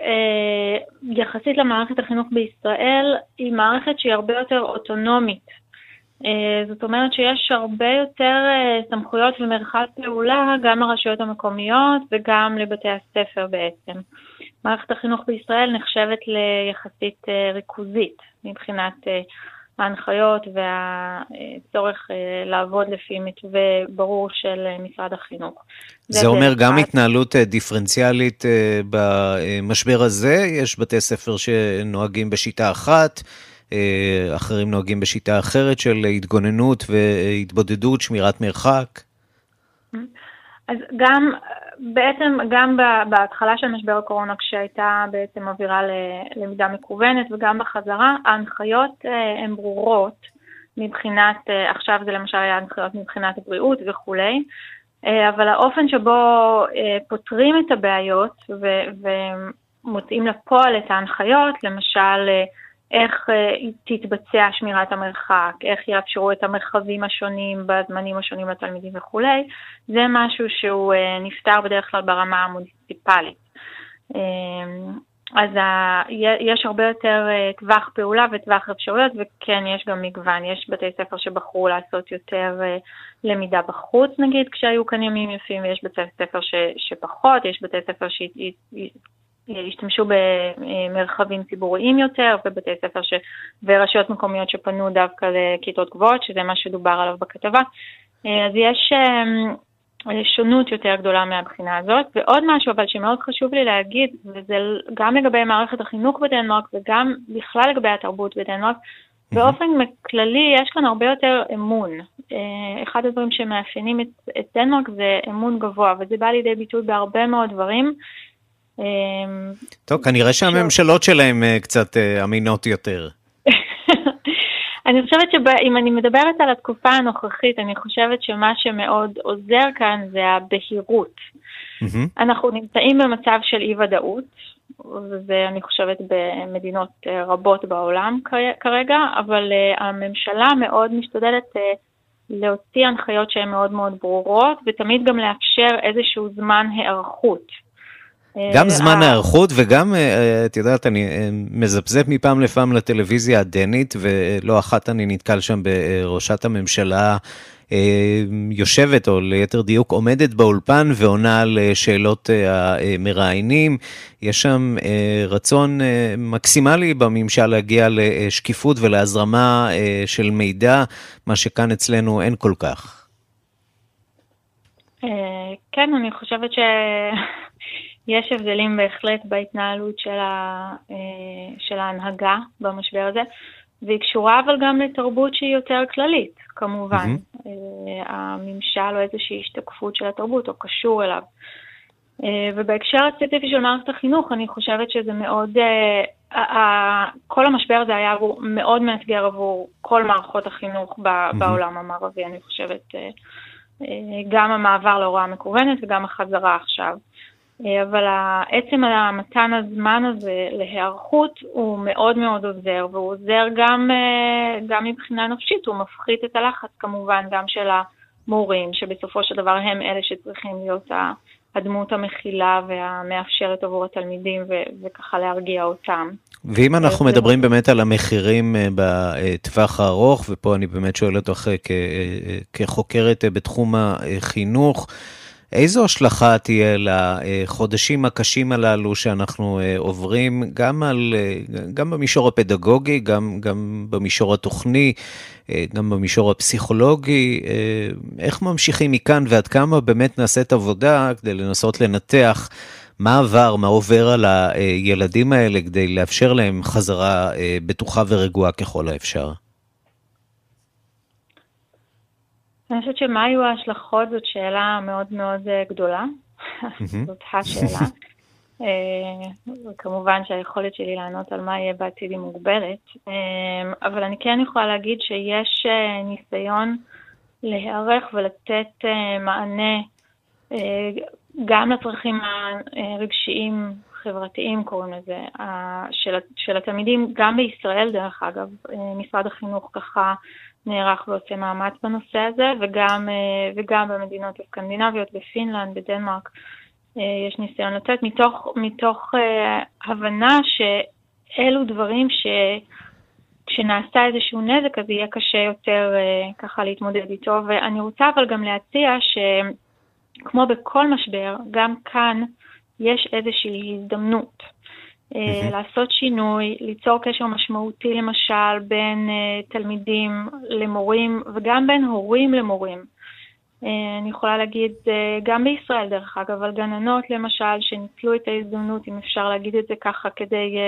יחסית למערכת החינוך בישראל, היא מערכת שהיא הרבה יותר אוטונומית אה, זאת אומרת שיש הרבה יותר אה, סמכויות ומרחב פעולה גם לרשויות המקומיות וגם לבתי הספר בעצם. מערכת החינוך בישראל נחשבת ליחסית אה, ריכוזית מבחינת ההנחיות והצורך לעבוד לפי מתווה ברור של משרד החינוך. זה, זה אומר גם התנהלות דיפרנציאלית במשבר הזה, יש בתי ספר שנוהגים בשיטה אחת, אחרים נוהגים בשיטה אחרת של התגוננות והתבודדות, שמירת מרחק. אז גם, בעצם גם בהתחלה של משבר הקורונה, כשהייתה בעצם אווירה ללמידה מקוונת וגם בחזרה, ההנחיות אה, הן ברורות מבחינת, אה, עכשיו זה למשל היה הנחיות מבחינת הבריאות וכולי, אה, אבל האופן שבו פותרים את הבעיות ומוצאים לפועל את ההנחיות, למשל, איך אה, תתבצע שמירת המרחק, איך יאפשרו את המרחבים השונים בזמנים השונים לתלמידים וכולי, זה משהו שהוא אה, נפתר בדרך כלל ברמה המוניציפלית. אה, אז ה, יש הרבה יותר טווח פעולה וטווח אפשרויות, וכן, יש גם מגוון. יש בתי ספר שבחרו לעשות יותר למידה בחוץ, נגיד, כשהיו כאן ימים יפים, ויש בתי ספר ש, שפחות, יש בתי ספר השתמשו במרחבים ציבוריים יותר, ובתי ספר ש... ורשויות מקומיות שפנו דווקא לכיתות גבוהות, שזה מה שדובר עליו בכתבה. אז יש אמ, שונות יותר גדולה מהבחינה הזאת. ועוד משהו אבל שמאוד חשוב לי להגיד, וזה גם לגבי מערכת החינוך בדנמרק וגם בכלל לגבי התרבות בדנמרק, באופן כללי יש כאן הרבה יותר אמון. אה, אחד הדברים שמאפיינים את, את דנמרק זה אמון גבוה, וזה בא לידי ביטוי בהרבה מאוד דברים. אמ, טוב, כנראה שהממשלות שלהם אה, קצת אה, אמינות יותר. אני חושבת שאם אני מדברת על התקופה הנוכחית, אני חושבת שמה שמאוד עוזר כאן זה הבהירות. אנחנו נמצאים במצב של אי-ודאות, וזה אני חושבת במדינות אה, רבות בעולם כרגע, אבל הממשלה מאוד משתדלת להוציא הנחיות שהן מאוד מאוד ברורות, ותמיד גם לאפשר איזשהו זמן היערכות. גם זמן ההיערכות וגם, אה, אה, את יודעת, אני אה, מזפזפ מפעם לפעם לטלוויזיה הדנית, ולא אחת אני נתקל שם בראשת הממשלה יושבת, או ליתר דיוק עומדת באולפן ועונה על שאלות המראיינים. יש שם רצון מקסימלי בממשל להגיע לשקיפות ולהזרמה של מידע, מה שכאן אצלנו אין כל כך. כן, אני חושבת ש... יש הבדלים בהחלט בהתנהלות של, ה, אה, של ההנהגה במשבר הזה, והיא קשורה אבל גם לתרבות שהיא יותר כללית, כמובן. Mm-hmm. הממשל או איזושהי השתקפות של התרבות, או קשור אליו. אה, ובהקשר הספציפי של מערכת החינוך, אני חושבת שזה מאוד, כל המשבר הזה היה מאוד מאתגר עבור כל מערכות החינוך. בעולם המערבי, אני חושבת. גם המעבר להוראה מקוונת וגם החזרה עכשיו. אה, אבל עצם המתן הזמן הזה להיערכות הוא מאוד מאוד עוזר, והוא עוזר גם, אה, גם מבחינה נפשית, הוא מפחית את הלחץ כמובן גם של המורים, שבסופו של דבר הם אלה שצריכים להיות הדמות המכילה והמאפשרת עבור התלמידים ו- וככה להרגיע אותם. ואם אנחנו מדברים באמת על המחירים אה, בטווח הארוך, ופה אני באמת שואל אותך כחוקרת בתחום החינוך, איזו השלכה תהיה לחודשים הקשים הללו שאנחנו אה, עוברים, גם, על, אה, גם במישור הפדגוגי, גם, גם במישור התוכני, אה, גם במישור הפסיכולוגי, איך ממשיכים מכאן ועד כמה באמת נעשית עבודה כדי לנסות לנתח מה עבר, מה עובר על הילדים האלה כדי לאפשר להם חזרה בטוחה ורגועה ככל האפשר. אני חושבת שמה היו ההשלכות זאת שאלה מאוד מאוד אה, גדולה. זאת השאלה. אה, כמובן שהיכולת שלי לענות על מה יהיה בעתיד היא מוגבלת, אה, אבל אני כן יכולה להגיד שיש ניסיון להיערך ולתת מענה גם לצרכים הרגשיים, חברתיים קוראים לזה, של, של התלמידים, גם בישראל דרך אגב, משרד החינוך ככה נערך ועושה מאמץ בנושא הזה, וגם, אה, וגם במדינות הסקנדינביות, בפינלנד, בדנמרק, אה, יש ניסיון לתת, מתוך, מתוך אה, הבנה שאלו דברים ש... כשנעשה איזשהו נזק אז יהיה קשה יותר ככה להתמודד איתו, ואני רוצה אבל גם להציע שכמו בכל משבר, גם כאן יש איזושהי הזדמנות. Mm-hmm. לעשות שינוי, ליצור קשר משמעותי למשל בין uh, תלמידים למורים וגם בין הורים למורים. Uh, אני יכולה להגיד, uh, גם בישראל דרך אגב, על גננות למשל, שניצלו את ההזדמנות, אם אפשר להגיד את זה ככה, כדי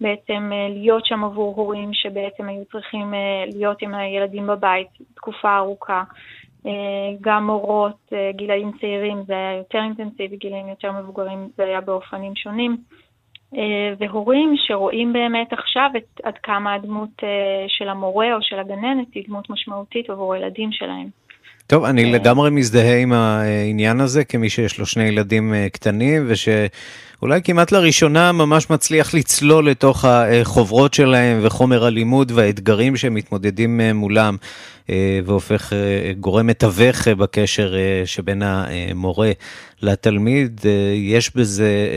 בעצם להיות שם עבור הורים שבעצם היו צריכים להיות עם הילדים בבית תקופה ארוכה. גם מורות, גילאים צעירים זה היה יותר אינטנסיבי, גילאים יותר מבוגרים זה היה באופנים שונים. אה, והורים שרואים באמת עכשיו את, עד כמה הדמות אה, של המורה או של הגננת היא דמות משמעותית עבור הילדים שלהם. טוב, אני אה. לגמרי מזדהה עם העניין הזה כמי שיש לו שני ילדים קטנים ושאולי כמעט לראשונה ממש מצליח לצלול לתוך החוברות שלהם וחומר הלימוד והאתגרים שהם מתמודדים מולם. והופך גורם מתווך בקשר שבין המורה לתלמיד. יש בזה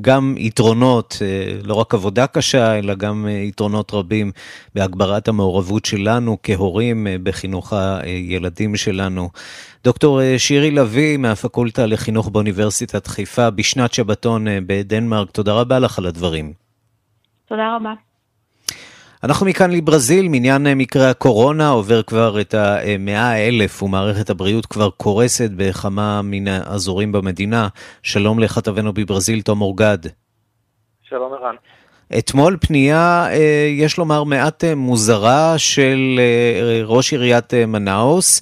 גם יתרונות, לא רק עבודה קשה, אלא גם יתרונות רבים בהגברת המעורבות שלנו כהורים בחינוך הילדים שלנו. דוקטור שירי לביא מהפקולטה לחינוך באוניברסיטת חיפה בשנת שבתון בדנמרק, תודה רבה לך על הדברים. תודה רבה. אנחנו מכאן לברזיל, מניין מקרי הקורונה עובר כבר את המאה אלף ומערכת הבריאות כבר קורסת בכמה מן האזורים במדינה. שלום לכתבנו בברזיל, תום אורגד. שלום ערן. אתמול פנייה, אה, יש לומר, מעט אה, מוזרה של אה, ראש עיריית מנאוס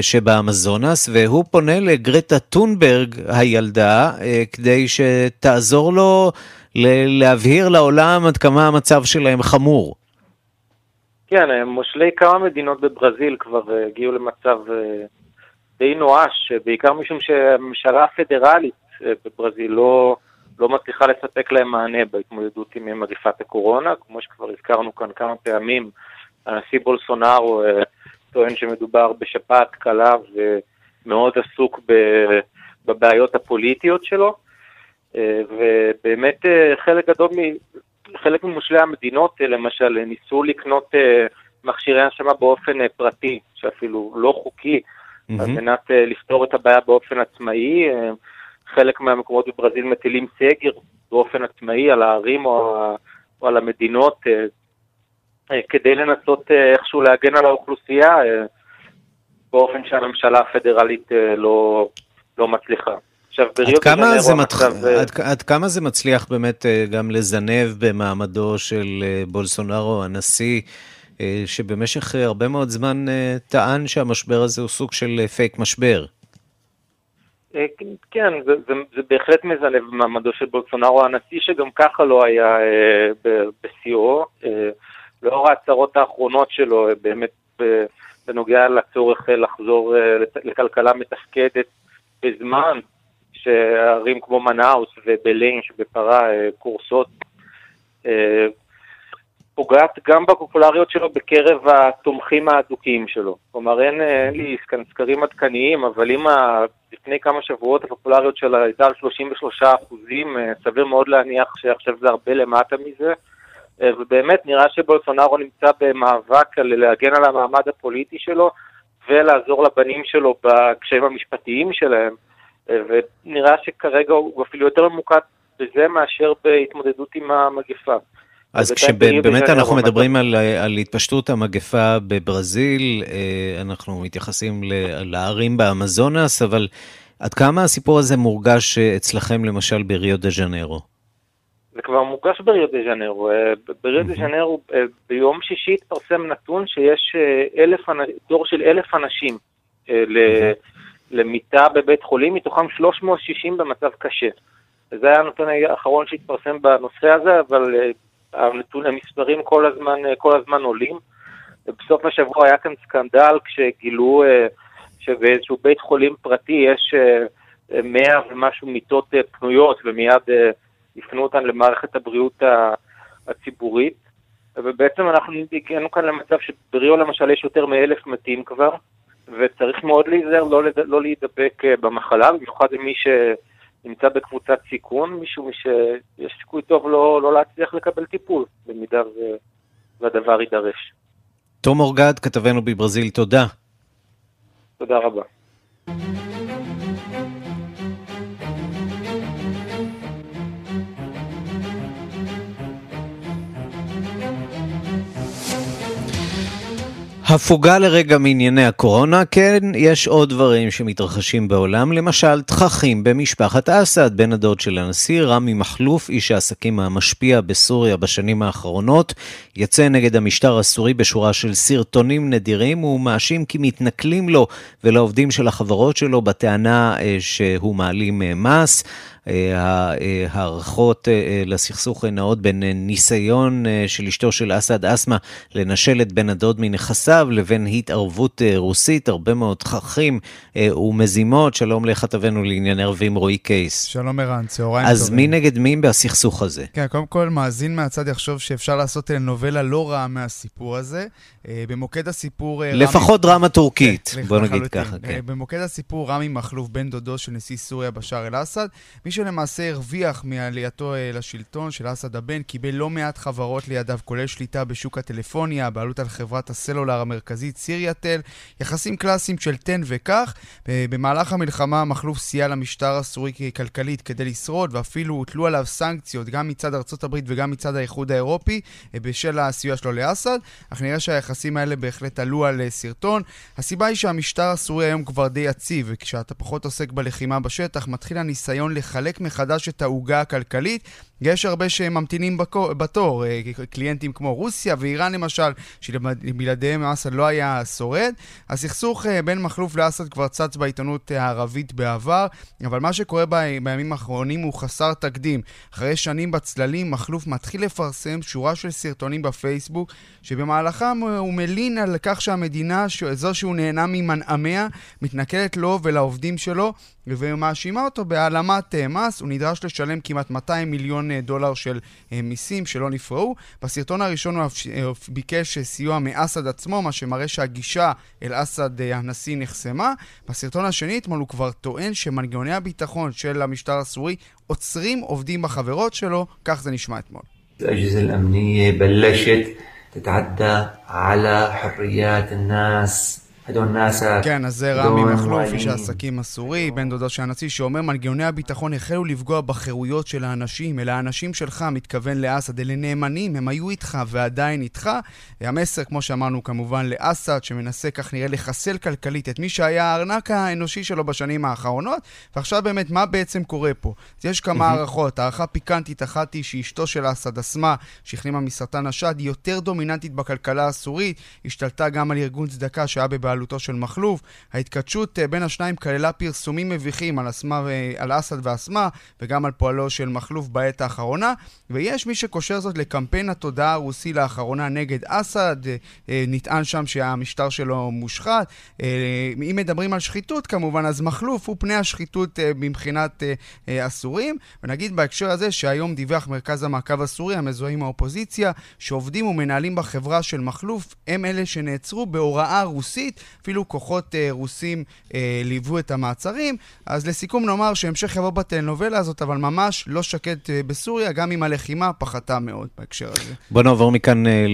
שבאמזונס, והוא פונה לגרטה טונברג, הילדה, כדי שתעזור לו להבהיר לעולם עד כמה המצב שלהם חמור. כן, אה, מושלי כמה מדינות בברזיל כבר אה, הגיעו למצב אה, די נואש, בעיקר משום שהממשלה הפדרלית בברזיל לא, לא מצליחה לספק להם מענה בהתמודדות עם מגפת הקורונה, כמו שכבר הזכרנו כאן כמה פעמים, הנשיא בולסונארו טוען שמדובר בשפעת קלה ומאוד עסוק בבעיות הפוליטיות שלו. ובאמת חלק גדול חלק ממושלי המדינות, אה, למשל, ניסו לקנות אה, מכשירי הנשמה באופן אה, פרטי, שאפילו לא חוקי, mm-hmm. על מנת לפתור את הבעיה באופן עצמאי. חלק מהמקומות בברזיל מטילים סגר באופן עצמאי על הערים או, או על המדינות, כדי לנסות איכשהו להגן על האוכלוסייה, באופן שהממשלה הפדרלית לא, לא מצליחה. עכשיו, עד כמה, זה מתח... עכשיו... עד, עד כמה זה מצליח באמת אה, גם לזנב במעמדו של אה, בולסונארו, הנשיא, אה, שבמשך הרבה מאוד זמן טען שהמשבר הזה הוא סוג של פייק משבר? כן, זה, זה, זה בהחלט מזנב במעמדו של בולסונארו, הנשיא שגם ככה לא היה בשיאו, לאור ההצהרות האחרונות שלו, באמת בנוגע לצורך לחזור לכלכלה מתפקדת בזמן שערים כמו מנאוס ובלין שבפרה אה, קורסות, אה, פוגעת גם בפופולריות שלו בקרב התומכים האדוקים שלו. כלומר, אין, אה, אין לי סקרים עדכניים, אבל אם לפני כמה שבועות הפופולריות שלה הייתה על 33 אחוזים, סביר מאוד להניח שעכשיו זה הרבה למטה מזה. ובאמת נראה שבולסונארו נמצא במאבק על להגן על המעמד הפוליטי שלו ולעזור לבנים שלו בקשיים המשפטיים שלהם. ונראה שכרגע הוא אפילו יותר ממוקד בזה מאשר בהתמודדות עם המגפה. אז כשבאמת אנחנו מדברים על, על התפשטות המגפה בברזיל, אה, אנחנו מתייחסים לערים באמזונס, אבל עד כמה הסיפור הזה מורגש אצלכם למשל בריו דה ז'נרו? זה כבר מורגש בריו דה ז'נרו. אה, בריו דה ז'נרו אה, ביום שישי התפרסם נתון שיש אלף, תור של אלף אנשים למיטה בבית חולים, מתוכם 360 במצב קשה. זה היה הנתון האחרון שהתפרסם בנושא הזה, אבל אה, הנתון, המספרים כל הזמן, אה, כל הזמן עולים. בסוף השבוע היה כאן סקנדל כשגילו אה, שבאיזשהו בית חולים פרטי יש uh, 100 ומשהו מיטות פנויות, ומיד הפנו אותן למערכת הבריאות הציבורית. ובעצם אנחנו הגענו כאן למצב שבריאו למשל יש יותר מאלף מתים כבר, וצריך מאוד להיזהר לא, לא להידבק אה, במחלה, במיוחד למי שנמצא בקבוצת סיכון, משום שיש סיכוי טוב לא, לא להצליח לקבל טיפול, במידה והדבר יידרש. תום אורגד, כתבנו בברזיל, תודה. תודה רבה. הפוגה לרגע מענייני הקורונה, כן, יש עוד דברים שמתרחשים בעולם, למשל תככים במשפחת אסד, בן הדוד של הנשיא, רמי מכלוף, איש העסקים המשפיע בסוריה בשנים האחרונות, יצא נגד המשטר הסורי בשורה של סרטונים נדירים, הוא מאשים כי מתנכלים לו ולעובדים של החברות שלו בטענה אה, שהוא מעלים אה, מס. ההערכות אה, לסכסוך נעות בין ניסיון של אשתו של אסד אסמה לנשל את בן הדוד מנכסיו לבין התערבות רוסית, הרבה מאוד תככים ומזימות. שלום לכתבנו לענייני ערבים רועי קייס. שלום ערן, צהריים טובים. אז מי נגד מי בסכסוך הזה? כן, קודם כל, מאזין מהצד יחשוב שאפשר לעשות נובלה לא רעה מהסיפור הזה. במוקד הסיפור... לפחות דרמה טורקית, כן, בוא נגיד ככה, כן. במוקד הסיפור רמי מכלוף, בן דודו של נשיא סוריה בשאר אל-אסד, מי שלמעשה הרוויח מעלייתו אה, לשלטון של אסד הבן, קיבל לא מעט חברות לידיו, כולל שליטה בשוק הטלפוניה, בעלות על חברת הסלולר המרכזית סיריאטל, יחסים קלאסיים של תן וקח. במהלך המלחמה מכלוף סייע למשטר הסורי כלכלית כדי לשרוד, ואפילו הוטלו עליו סנקציות גם מצד ארצות הברית וגם מצד האיחוד האירופי, אה, בשל הסיוע שלו לאסד, אך נראה שהיחסים האלה בהחלט עלו על אה, סרטון. הסיבה היא שהמשטר הסורי היום כבר די יציב, וכשאתה פחות עוסק בלחימה בשטח, מתחיל הניסיון לחלק מחדש את העוגה הכלכלית. יש הרבה שממתינים בתור, אה, קליינטים כמו רוסיה ואיראן למשל, שבלעדיהם אסד לא היה שורד. הסכסוך אה, בין מכלוף לאסד כבר צץ בעיתונות הערבית בעבר, אבל מה שקורה בימים האחרונים הוא חסר תקדים. אחרי שנים בצללים, מכלוף מתחיל לפרסם שורה של סרטונים בפייסבוק, שבמהלכם הוא מלין על כך שהמדינה, זו שהוא נהנה ממנעמיה, מתנכלת לו ולעובדים שלו, ומאשימה אותו בהעלמת אה, מס. הוא נדרש לשלם כמעט 200 מיליון אה, דולר של אה, מיסים שלא נפרעו. בסרטון הראשון הוא ביקש סיוע מאסד עצמו, מה שמראה שהגישה אל אסד הנשיא נחסמה. בסרטון השני אתמול הוא כבר טוען שמנגנוני הביטחון של המשטר הסורי עוצרים עובדים בחברות שלו, כך זה נשמע אתמול. الأجهزة الأمنية بلشت تتعدى على حريات الناس כן, אז זה רמי מכלוף, איש העסקים הסורי, בן דודו של הנשיא, שאומר מנגנוני הביטחון החלו לפגוע בחירויות של האנשים, אלה האנשים שלך, מתכוון לאסד, אלה נאמנים, הם היו איתך ועדיין איתך. המסר, כמו שאמרנו, כמובן לאסד, שמנסה כך נראה לחסל כלכלית את מי שהיה הארנק האנושי שלו בשנים האחרונות, ועכשיו באמת, מה בעצם קורה פה? יש כמה הערכות, הערכה פיקנטית אחת היא שאשתו של אסד אסמה, שהחלימה מסרטן השד, היא יותר דומיננטית בכלכלה הסורית, השתלטה גם על ארגון צדקה שהיה בבעלות בבעלותו של מכלוף. ההתכתשות אה, בין השניים כללה פרסומים מביכים על, אסמה, על אסד ואסמה, וגם על פועלו של מכלוף בעת האחרונה, ויש מי שקושר זאת לקמפיין התודעה הרוסי לאחרונה נגד אסד, אה, אה, נטען שם שהמשטר שלו מושחת. אם מדברים על שחיתות כמובן, אז מכלוף הוא פני השחיתות מבחינת הסורים, ונגיד בהקשר הזה שהיום דיווח מרכז המעקב הסורי המזוהה עם האופוזיציה, שעובדים ומנהלים בחברה של מכלוף הם אלה שנעצרו בהוראה רוסית אפילו כוחות אה, רוסים אה, ליוו את המעצרים. אז לסיכום נאמר שהמשך יבוא בטלנובלה הזאת, אבל ממש לא שקט אה, בסוריה, גם אם הלחימה פחתה מאוד בהקשר הזה. בוא נעבור מכאן אה,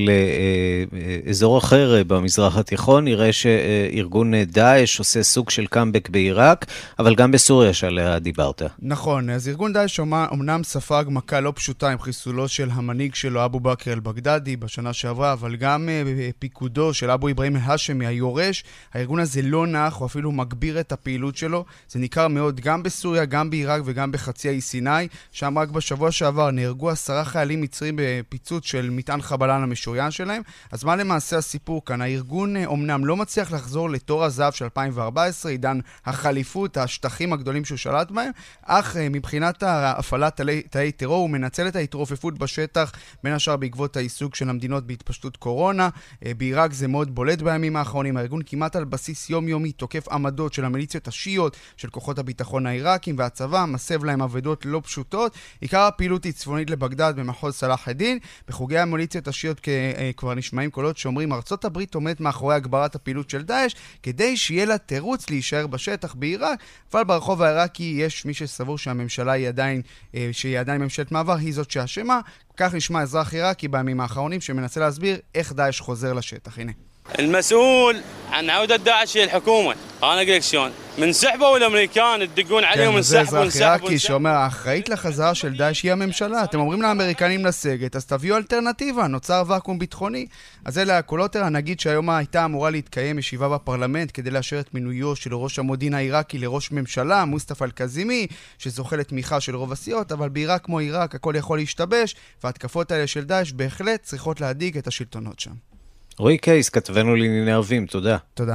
לאזור אחר אה, במזרח התיכון, נראה שארגון אה, דאעש עושה סוג של קאמבק בעיראק, אבל גם בסוריה שעליה דיברת. נכון, אז ארגון דאעש אמנם ספג מכה לא פשוטה עם חיסולו של המנהיג שלו, אבו בכר אל-בגדדי, בשנה שעברה, אבל גם אה, פיקודו של אבו אברהים אל-האשמי, היורש, הארגון הזה לא נח, הוא אפילו מגביר את הפעילות שלו. זה ניכר מאוד גם בסוריה, גם בעיראק וגם בחצי האי סיני. שם רק בשבוע שעבר נהרגו עשרה חיילים מצרים בפיצוץ של מטען חבלן המשוריין שלהם. אז מה למעשה הסיפור כאן? הארגון אומנם אה, לא מצליח לחזור לתור הזהב של 2014, עידן החליפות, השטחים הגדולים שהוא שלט בהם, אך אה, מבחינת הפעלת תאי טרור הוא מנצל את ההתרופפות בשטח, בין השאר בעקבות העיסוק של המדינות בהתפשטות קורונה. אה, בעיראק זה מאוד בולט בימים האחרונים. הארגון כמעט על בסיס יומיומי תוקף עמדות של המיליציות השיעיות, של כוחות הביטחון העיראקים והצבא, מסב להם אבדות לא פשוטות. עיקר הפעילות היא צפונית לבגדד במחוז סלאח א-דין. בחוגי המיליציות השיעיות אה, כבר נשמעים קולות שאומרים ארצות הברית עומדת מאחורי הגברת הפעילות של דאעש, כדי שיהיה לה תירוץ להישאר בשטח בעיראק, אבל ברחוב העיראקי יש מי שסבור שהממשלה היא עדיין, אה, שהיא עדיין ממשלת מעבר, היא זאת שאשמה. כך נשמע אזרח עיראקי בימים האחרונים שמנסה להסביר איך דאעש חוזר לשטח. הנה. المسؤول عن عودة داعش هي الحكومة أنا أقول لك شلون من سحبوا الامريكان تدقون عليهم כן, من זה سحبوا אזרח עיראקי שאומר, האחראית לחזרה של דאעש היא הממשלה. אתם אומרים לאמריקנים לסגת, אז תביאו אלטרנטיבה, נוצר ואקום ביטחוני. אז אלה הקולות, נגיד שהיום הייתה אמורה להתקיים ישיבה בפרלמנט כדי לאשר את מינויו של ראש המודיעין העיראקי לראש ממשלה, מוסטפא אל-קזימי, שזוכה לתמיכה של רוב הסיעות, אבל בעיראק כמו עיראק הכל יכול להשתבש, וההתקפות האלה של דאעש בהחלט צריכות להדאיג את השלטונות שם. רועי קייס, כתבנו לענייני ערבים, תודה. תודה.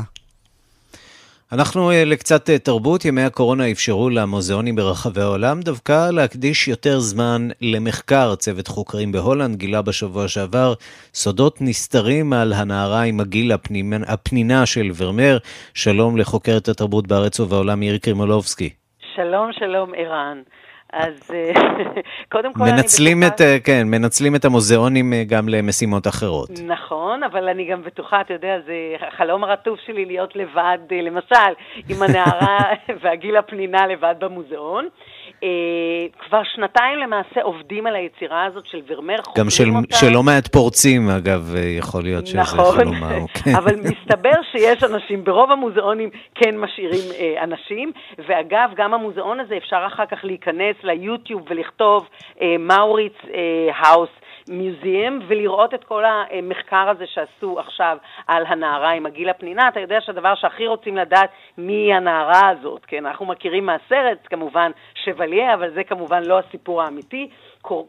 אנחנו אה, לקצת אה, תרבות, ימי הקורונה אפשרו למוזיאונים ברחבי העולם דווקא להקדיש יותר זמן למחקר. צוות חוקרים בהולנד גילה בשבוע שעבר סודות נסתרים על הנערה עם הגיל הפנינה, הפנינה של ורמר. שלום לחוקרת התרבות בארץ ובעולם מירי קרימולובסקי. שלום, שלום ערן. אז אה, קודם כל מנצלים אני בטוחה... את, כן, מנצלים את המוזיאונים גם למשימות אחרות. נכון, אבל אני גם בטוחה, אתה יודע, זה החלום הרטוב שלי להיות לבד, למשל, עם הנערה והגיל הפנינה לבד במוזיאון. כבר שנתיים למעשה עובדים על היצירה הזאת של ורמר, גם של, אותה. שלא מעט פורצים, אגב, יכול להיות שזה נכון, חלומה. כן. אבל מסתבר שיש אנשים, ברוב המוזיאונים כן משאירים אה, אנשים, ואגב, גם המוזיאון הזה אפשר אחר כך להיכנס ליוטיוב ולכתוב אה, מאוריץ האוס. מיוזיאם ולראות את כל המחקר הזה שעשו עכשיו על הנערה עם הגיל הפנינה. אתה יודע שהדבר שהכי רוצים לדעת מי הנערה הזאת, כן? אנחנו מכירים מהסרט, כמובן, שווליה, אבל זה כמובן לא הסיפור האמיתי.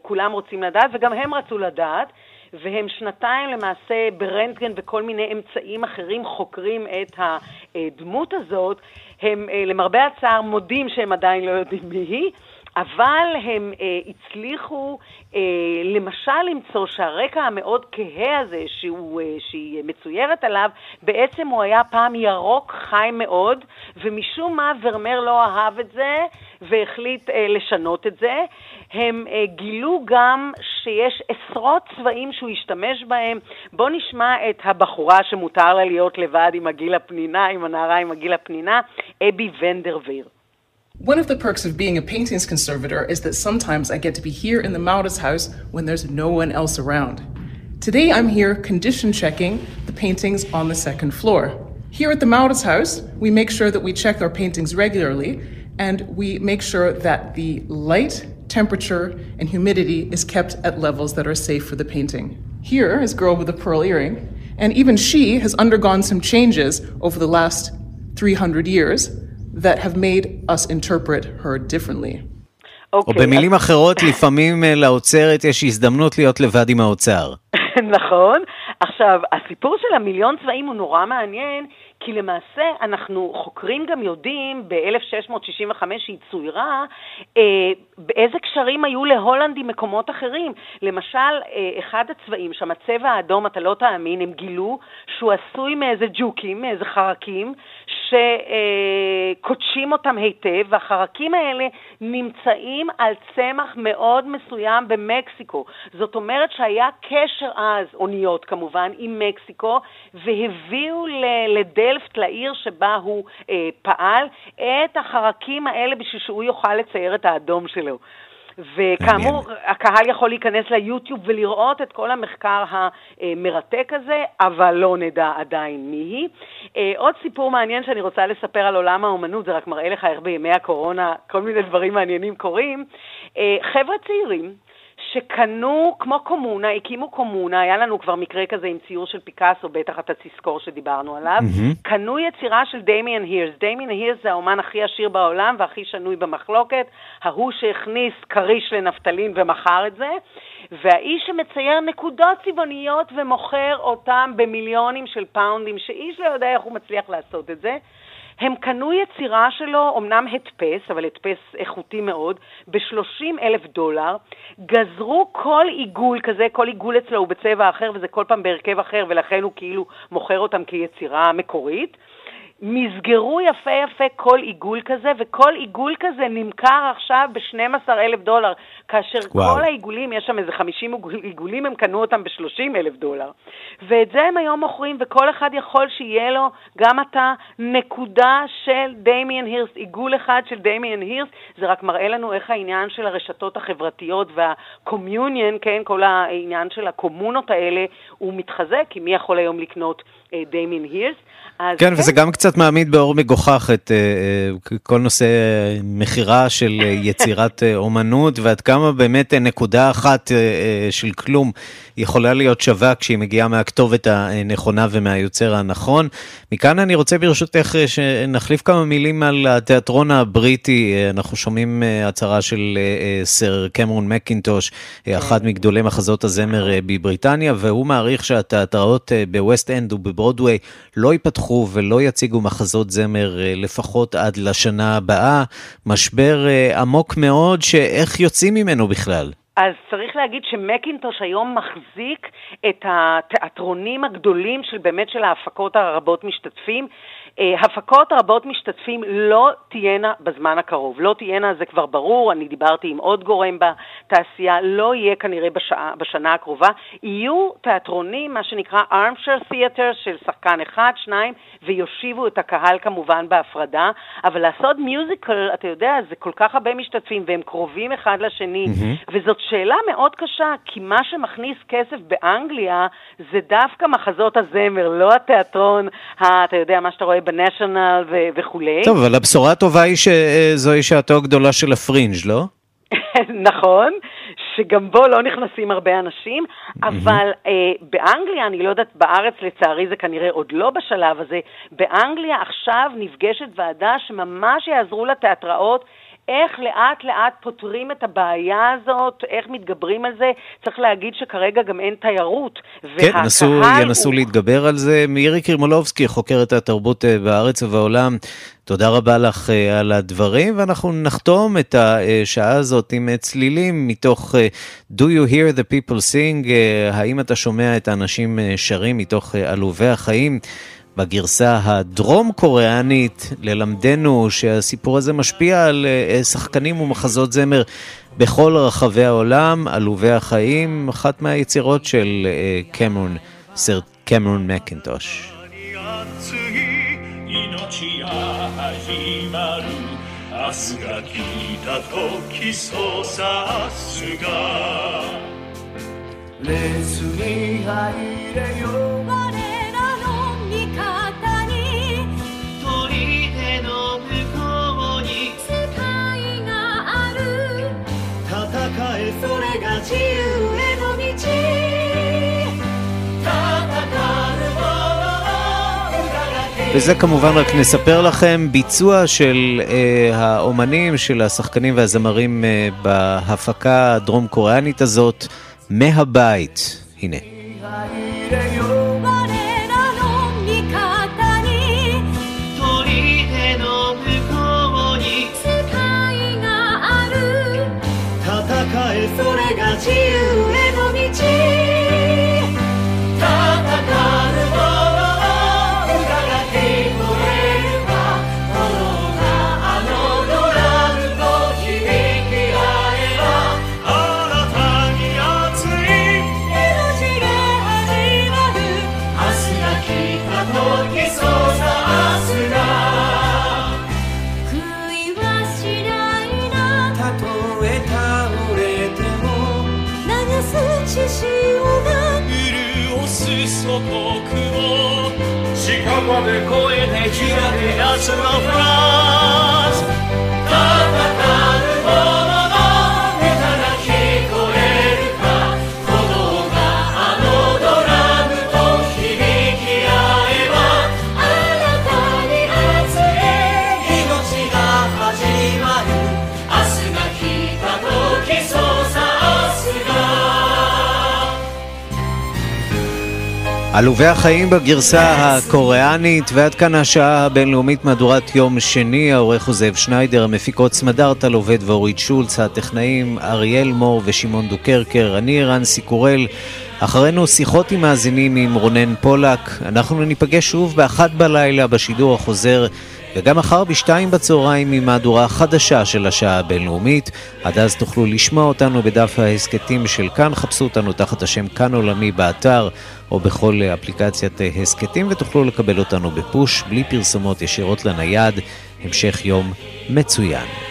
כולם רוצים לדעת, וגם הם רצו לדעת. והם שנתיים למעשה ברנטגן וכל מיני אמצעים אחרים חוקרים את הדמות הזאת. הם למרבה הצער מודים שהם עדיין לא יודעים מי היא. אבל הם אה, הצליחו אה, למשל למצוא שהרקע המאוד כהה הזה שהוא, אה, שהיא מצוירת עליו, בעצם הוא היה פעם ירוק חי מאוד, ומשום מה ורמר לא אהב את זה והחליט אה, לשנות את זה. הם אה, גילו גם שיש עשרות צבעים שהוא השתמש בהם. בואו נשמע את הבחורה שמותר לה להיות לבד עם הגיל הפנינה, עם הנערה עם הגיל הפנינה, אבי ונדרוויר. One of the perks of being a paintings conservator is that sometimes I get to be here in the Maurus house when there's no one else around. Today I'm here condition checking the paintings on the second floor. Here at the Maurus house, we make sure that we check our paintings regularly and we make sure that the light, temperature, and humidity is kept at levels that are safe for the painting. Here is Girl with a Pearl Earring, and even she has undergone some changes over the last 300 years that have made us interpret her differently. Okay, או במילים אז... אחרות, לפעמים לאוצרת יש הזדמנות להיות לבד עם האוצר. נכון. עכשיו, הסיפור של המיליון צבעים הוא נורא מעניין, כי למעשה אנחנו חוקרים גם יודעים ב-1665 שהיא צוירה, אה, באיזה קשרים היו להולנד עם מקומות אחרים. למשל, אה, אחד הצבעים שם, הצבע האדום, אתה לא תאמין, הם גילו שהוא עשוי מאיזה ג'וקים, מאיזה חרקים, שקודשים אותם היטב, והחרקים האלה נמצאים על צמח מאוד מסוים במקסיקו. זאת אומרת שהיה קשר אז, אוניות כמובן, עם מקסיקו, והביאו לדלפט, לעיר שבה הוא אה, פעל, את החרקים האלה בשביל שהוא יוכל לצייר את האדום שלו. וכאמור, הקהל יכול להיכנס ליוטיוב ולראות את כל המחקר המרתק הזה, אבל לא נדע עדיין מי היא. עוד סיפור מעניין שאני רוצה לספר על עולם האומנות, זה רק מראה לך איך בימי הקורונה כל מיני דברים מעניינים קורים. חבר'ה צעירים, שקנו כמו קומונה, הקימו קומונה, היה לנו כבר מקרה כזה עם ציור של פיקאסו, בטח אתה תזכור שדיברנו עליו, mm-hmm. קנו יצירה של דמיאן הירס. דמיאן הירס זה האומן הכי עשיר בעולם והכי שנוי במחלוקת, ההוא שהכניס כריש לנפטלין ומכר את זה, והאיש שמצייר נקודות צבעוניות ומוכר אותם במיליונים של פאונדים, שאיש לא יודע איך הוא מצליח לעשות את זה. הם קנו יצירה שלו, אמנם הדפס, אבל הדפס איכותי מאוד, ב-30 אלף דולר, גזרו כל עיגול כזה, כל עיגול אצלו הוא בצבע אחר וזה כל פעם בהרכב אחר, ולכן הוא כאילו מוכר אותם כיצירה מקורית. מסגרו יפה יפה כל עיגול כזה, וכל עיגול כזה נמכר עכשיו ב-12 אלף דולר, כאשר וואו. כל העיגולים, יש שם איזה 50 עיגולים, הם קנו אותם ב-30 אלף דולר. ואת זה הם היום מוכרים, וכל אחד יכול שיהיה לו, גם אתה, נקודה של דמיאן הירס, עיגול אחד של דמיאן הירס, זה רק מראה לנו איך העניין של הרשתות החברתיות והקומיוניון, כן, כל העניין של הקומונות האלה, הוא מתחזק, כי מי יכול היום לקנות דמיאן הירס? כן, כן, וזה גם קצת מעמיד באור מגוחך את uh, כל נושא מכירה של יצירת אומנות, ועד כמה באמת נקודה אחת uh, של כלום יכולה להיות שווה כשהיא מגיעה מהכתובת הנכונה ומהיוצר הנכון. מכאן אני רוצה ברשותך שנחליף כמה מילים על התיאטרון הבריטי. אנחנו שומעים הצהרה של סר קמרון מקינטוש, אחד מגדולי מחזות הזמר בבריטניה, והוא מעריך שהתיאטראות בווסט אנד ובברודוויי לא ייפתחו ולא יציגו מחזות זמר לפחות עד לשנה הבאה. משבר עמוק מאוד, שאיך יוצאים ממנו בכלל? אז צריך להגיד שמקינטוש היום מחזיק את התיאטרונים הגדולים של באמת של ההפקות הרבות משתתפים. אה, הפקות רבות משתתפים לא תהיינה בזמן הקרוב. לא תהיינה, זה כבר ברור, אני דיברתי עם עוד גורם בתעשייה, לא יהיה כנראה בשעה, בשנה הקרובה. יהיו תיאטרונים, מה שנקרא armchair theater של שחקן אחד, שניים, ויושיבו את הקהל כמובן בהפרדה, אבל לעשות מיוזיקל, אתה יודע, זה כל כך הרבה משתתפים והם קרובים אחד לשני, mm-hmm. וזאת שאלה מאוד קשה, כי מה שמכניס כסף באנגליה זה דווקא מחזות הזמר, לא התיאטרון, אתה יודע, מה שאתה רואה בניישנל וכולי. טוב, אבל הבשורה הטובה היא שזוהי שעתו הגדולה של הפרינג', לא? נכון, שגם בו לא נכנסים הרבה אנשים, אבל אה, באנגליה, אני לא יודעת, בארץ לצערי זה כנראה עוד לא בשלב הזה, באנגליה עכשיו נפגשת ועדה שממש יעזרו לתיאטראות איך לאט לאט פותרים את הבעיה הזאת, איך מתגברים על זה. צריך להגיד שכרגע גם אין תיירות. כן, נסו, ינסו הוא... להתגבר על זה. מירי קרימולובסקי, חוקרת התרבות אה, בארץ ובעולם, תודה רבה לך uh, על הדברים, ואנחנו נחתום את השעה הזאת עם צלילים מתוך Do You Hear the People Sing, האם אתה שומע את האנשים שרים מתוך עלובי החיים? בגרסה הדרום קוריאנית, ללמדנו שהסיפור הזה משפיע על אה, שחקנים ומחזות זמר בכל רחבי העולם, עלובי החיים, אחת מהיצירות של אה, קמרון, סר קמרון מקינטוש.列に入れよそ 」וזה כמובן רק נספר לכם, ביצוע של אה, האומנים, של השחקנים והזמרים אה, בהפקה הדרום קוריאנית הזאת מהבית. הנה. 遠く近場で越えて開け出すのフランス עלובי החיים בגרסה הקוריאנית, ועד כאן השעה הבינלאומית מהדורת יום שני, העורך הוא זאב שניידר, המפיקות סמדארטה עובד ואורית שולץ, הטכנאים אריאל מור ושמעון דוקרקר, אני רנסי קורל. אחרינו שיחות עם מאזינים עם רונן פולק. אנחנו ניפגש שוב באחת בלילה בשידור החוזר וגם מחר בשתיים בצהריים עם מהדורה חדשה של השעה הבינלאומית. עד אז תוכלו לשמוע אותנו בדף ההסכתים של כאן, חפשו אותנו תחת השם כאן עולמי באתר או בכל אפליקציית הסכתים ותוכלו לקבל אותנו בפוש, בלי פרסומות ישירות לנייד. המשך יום מצוין.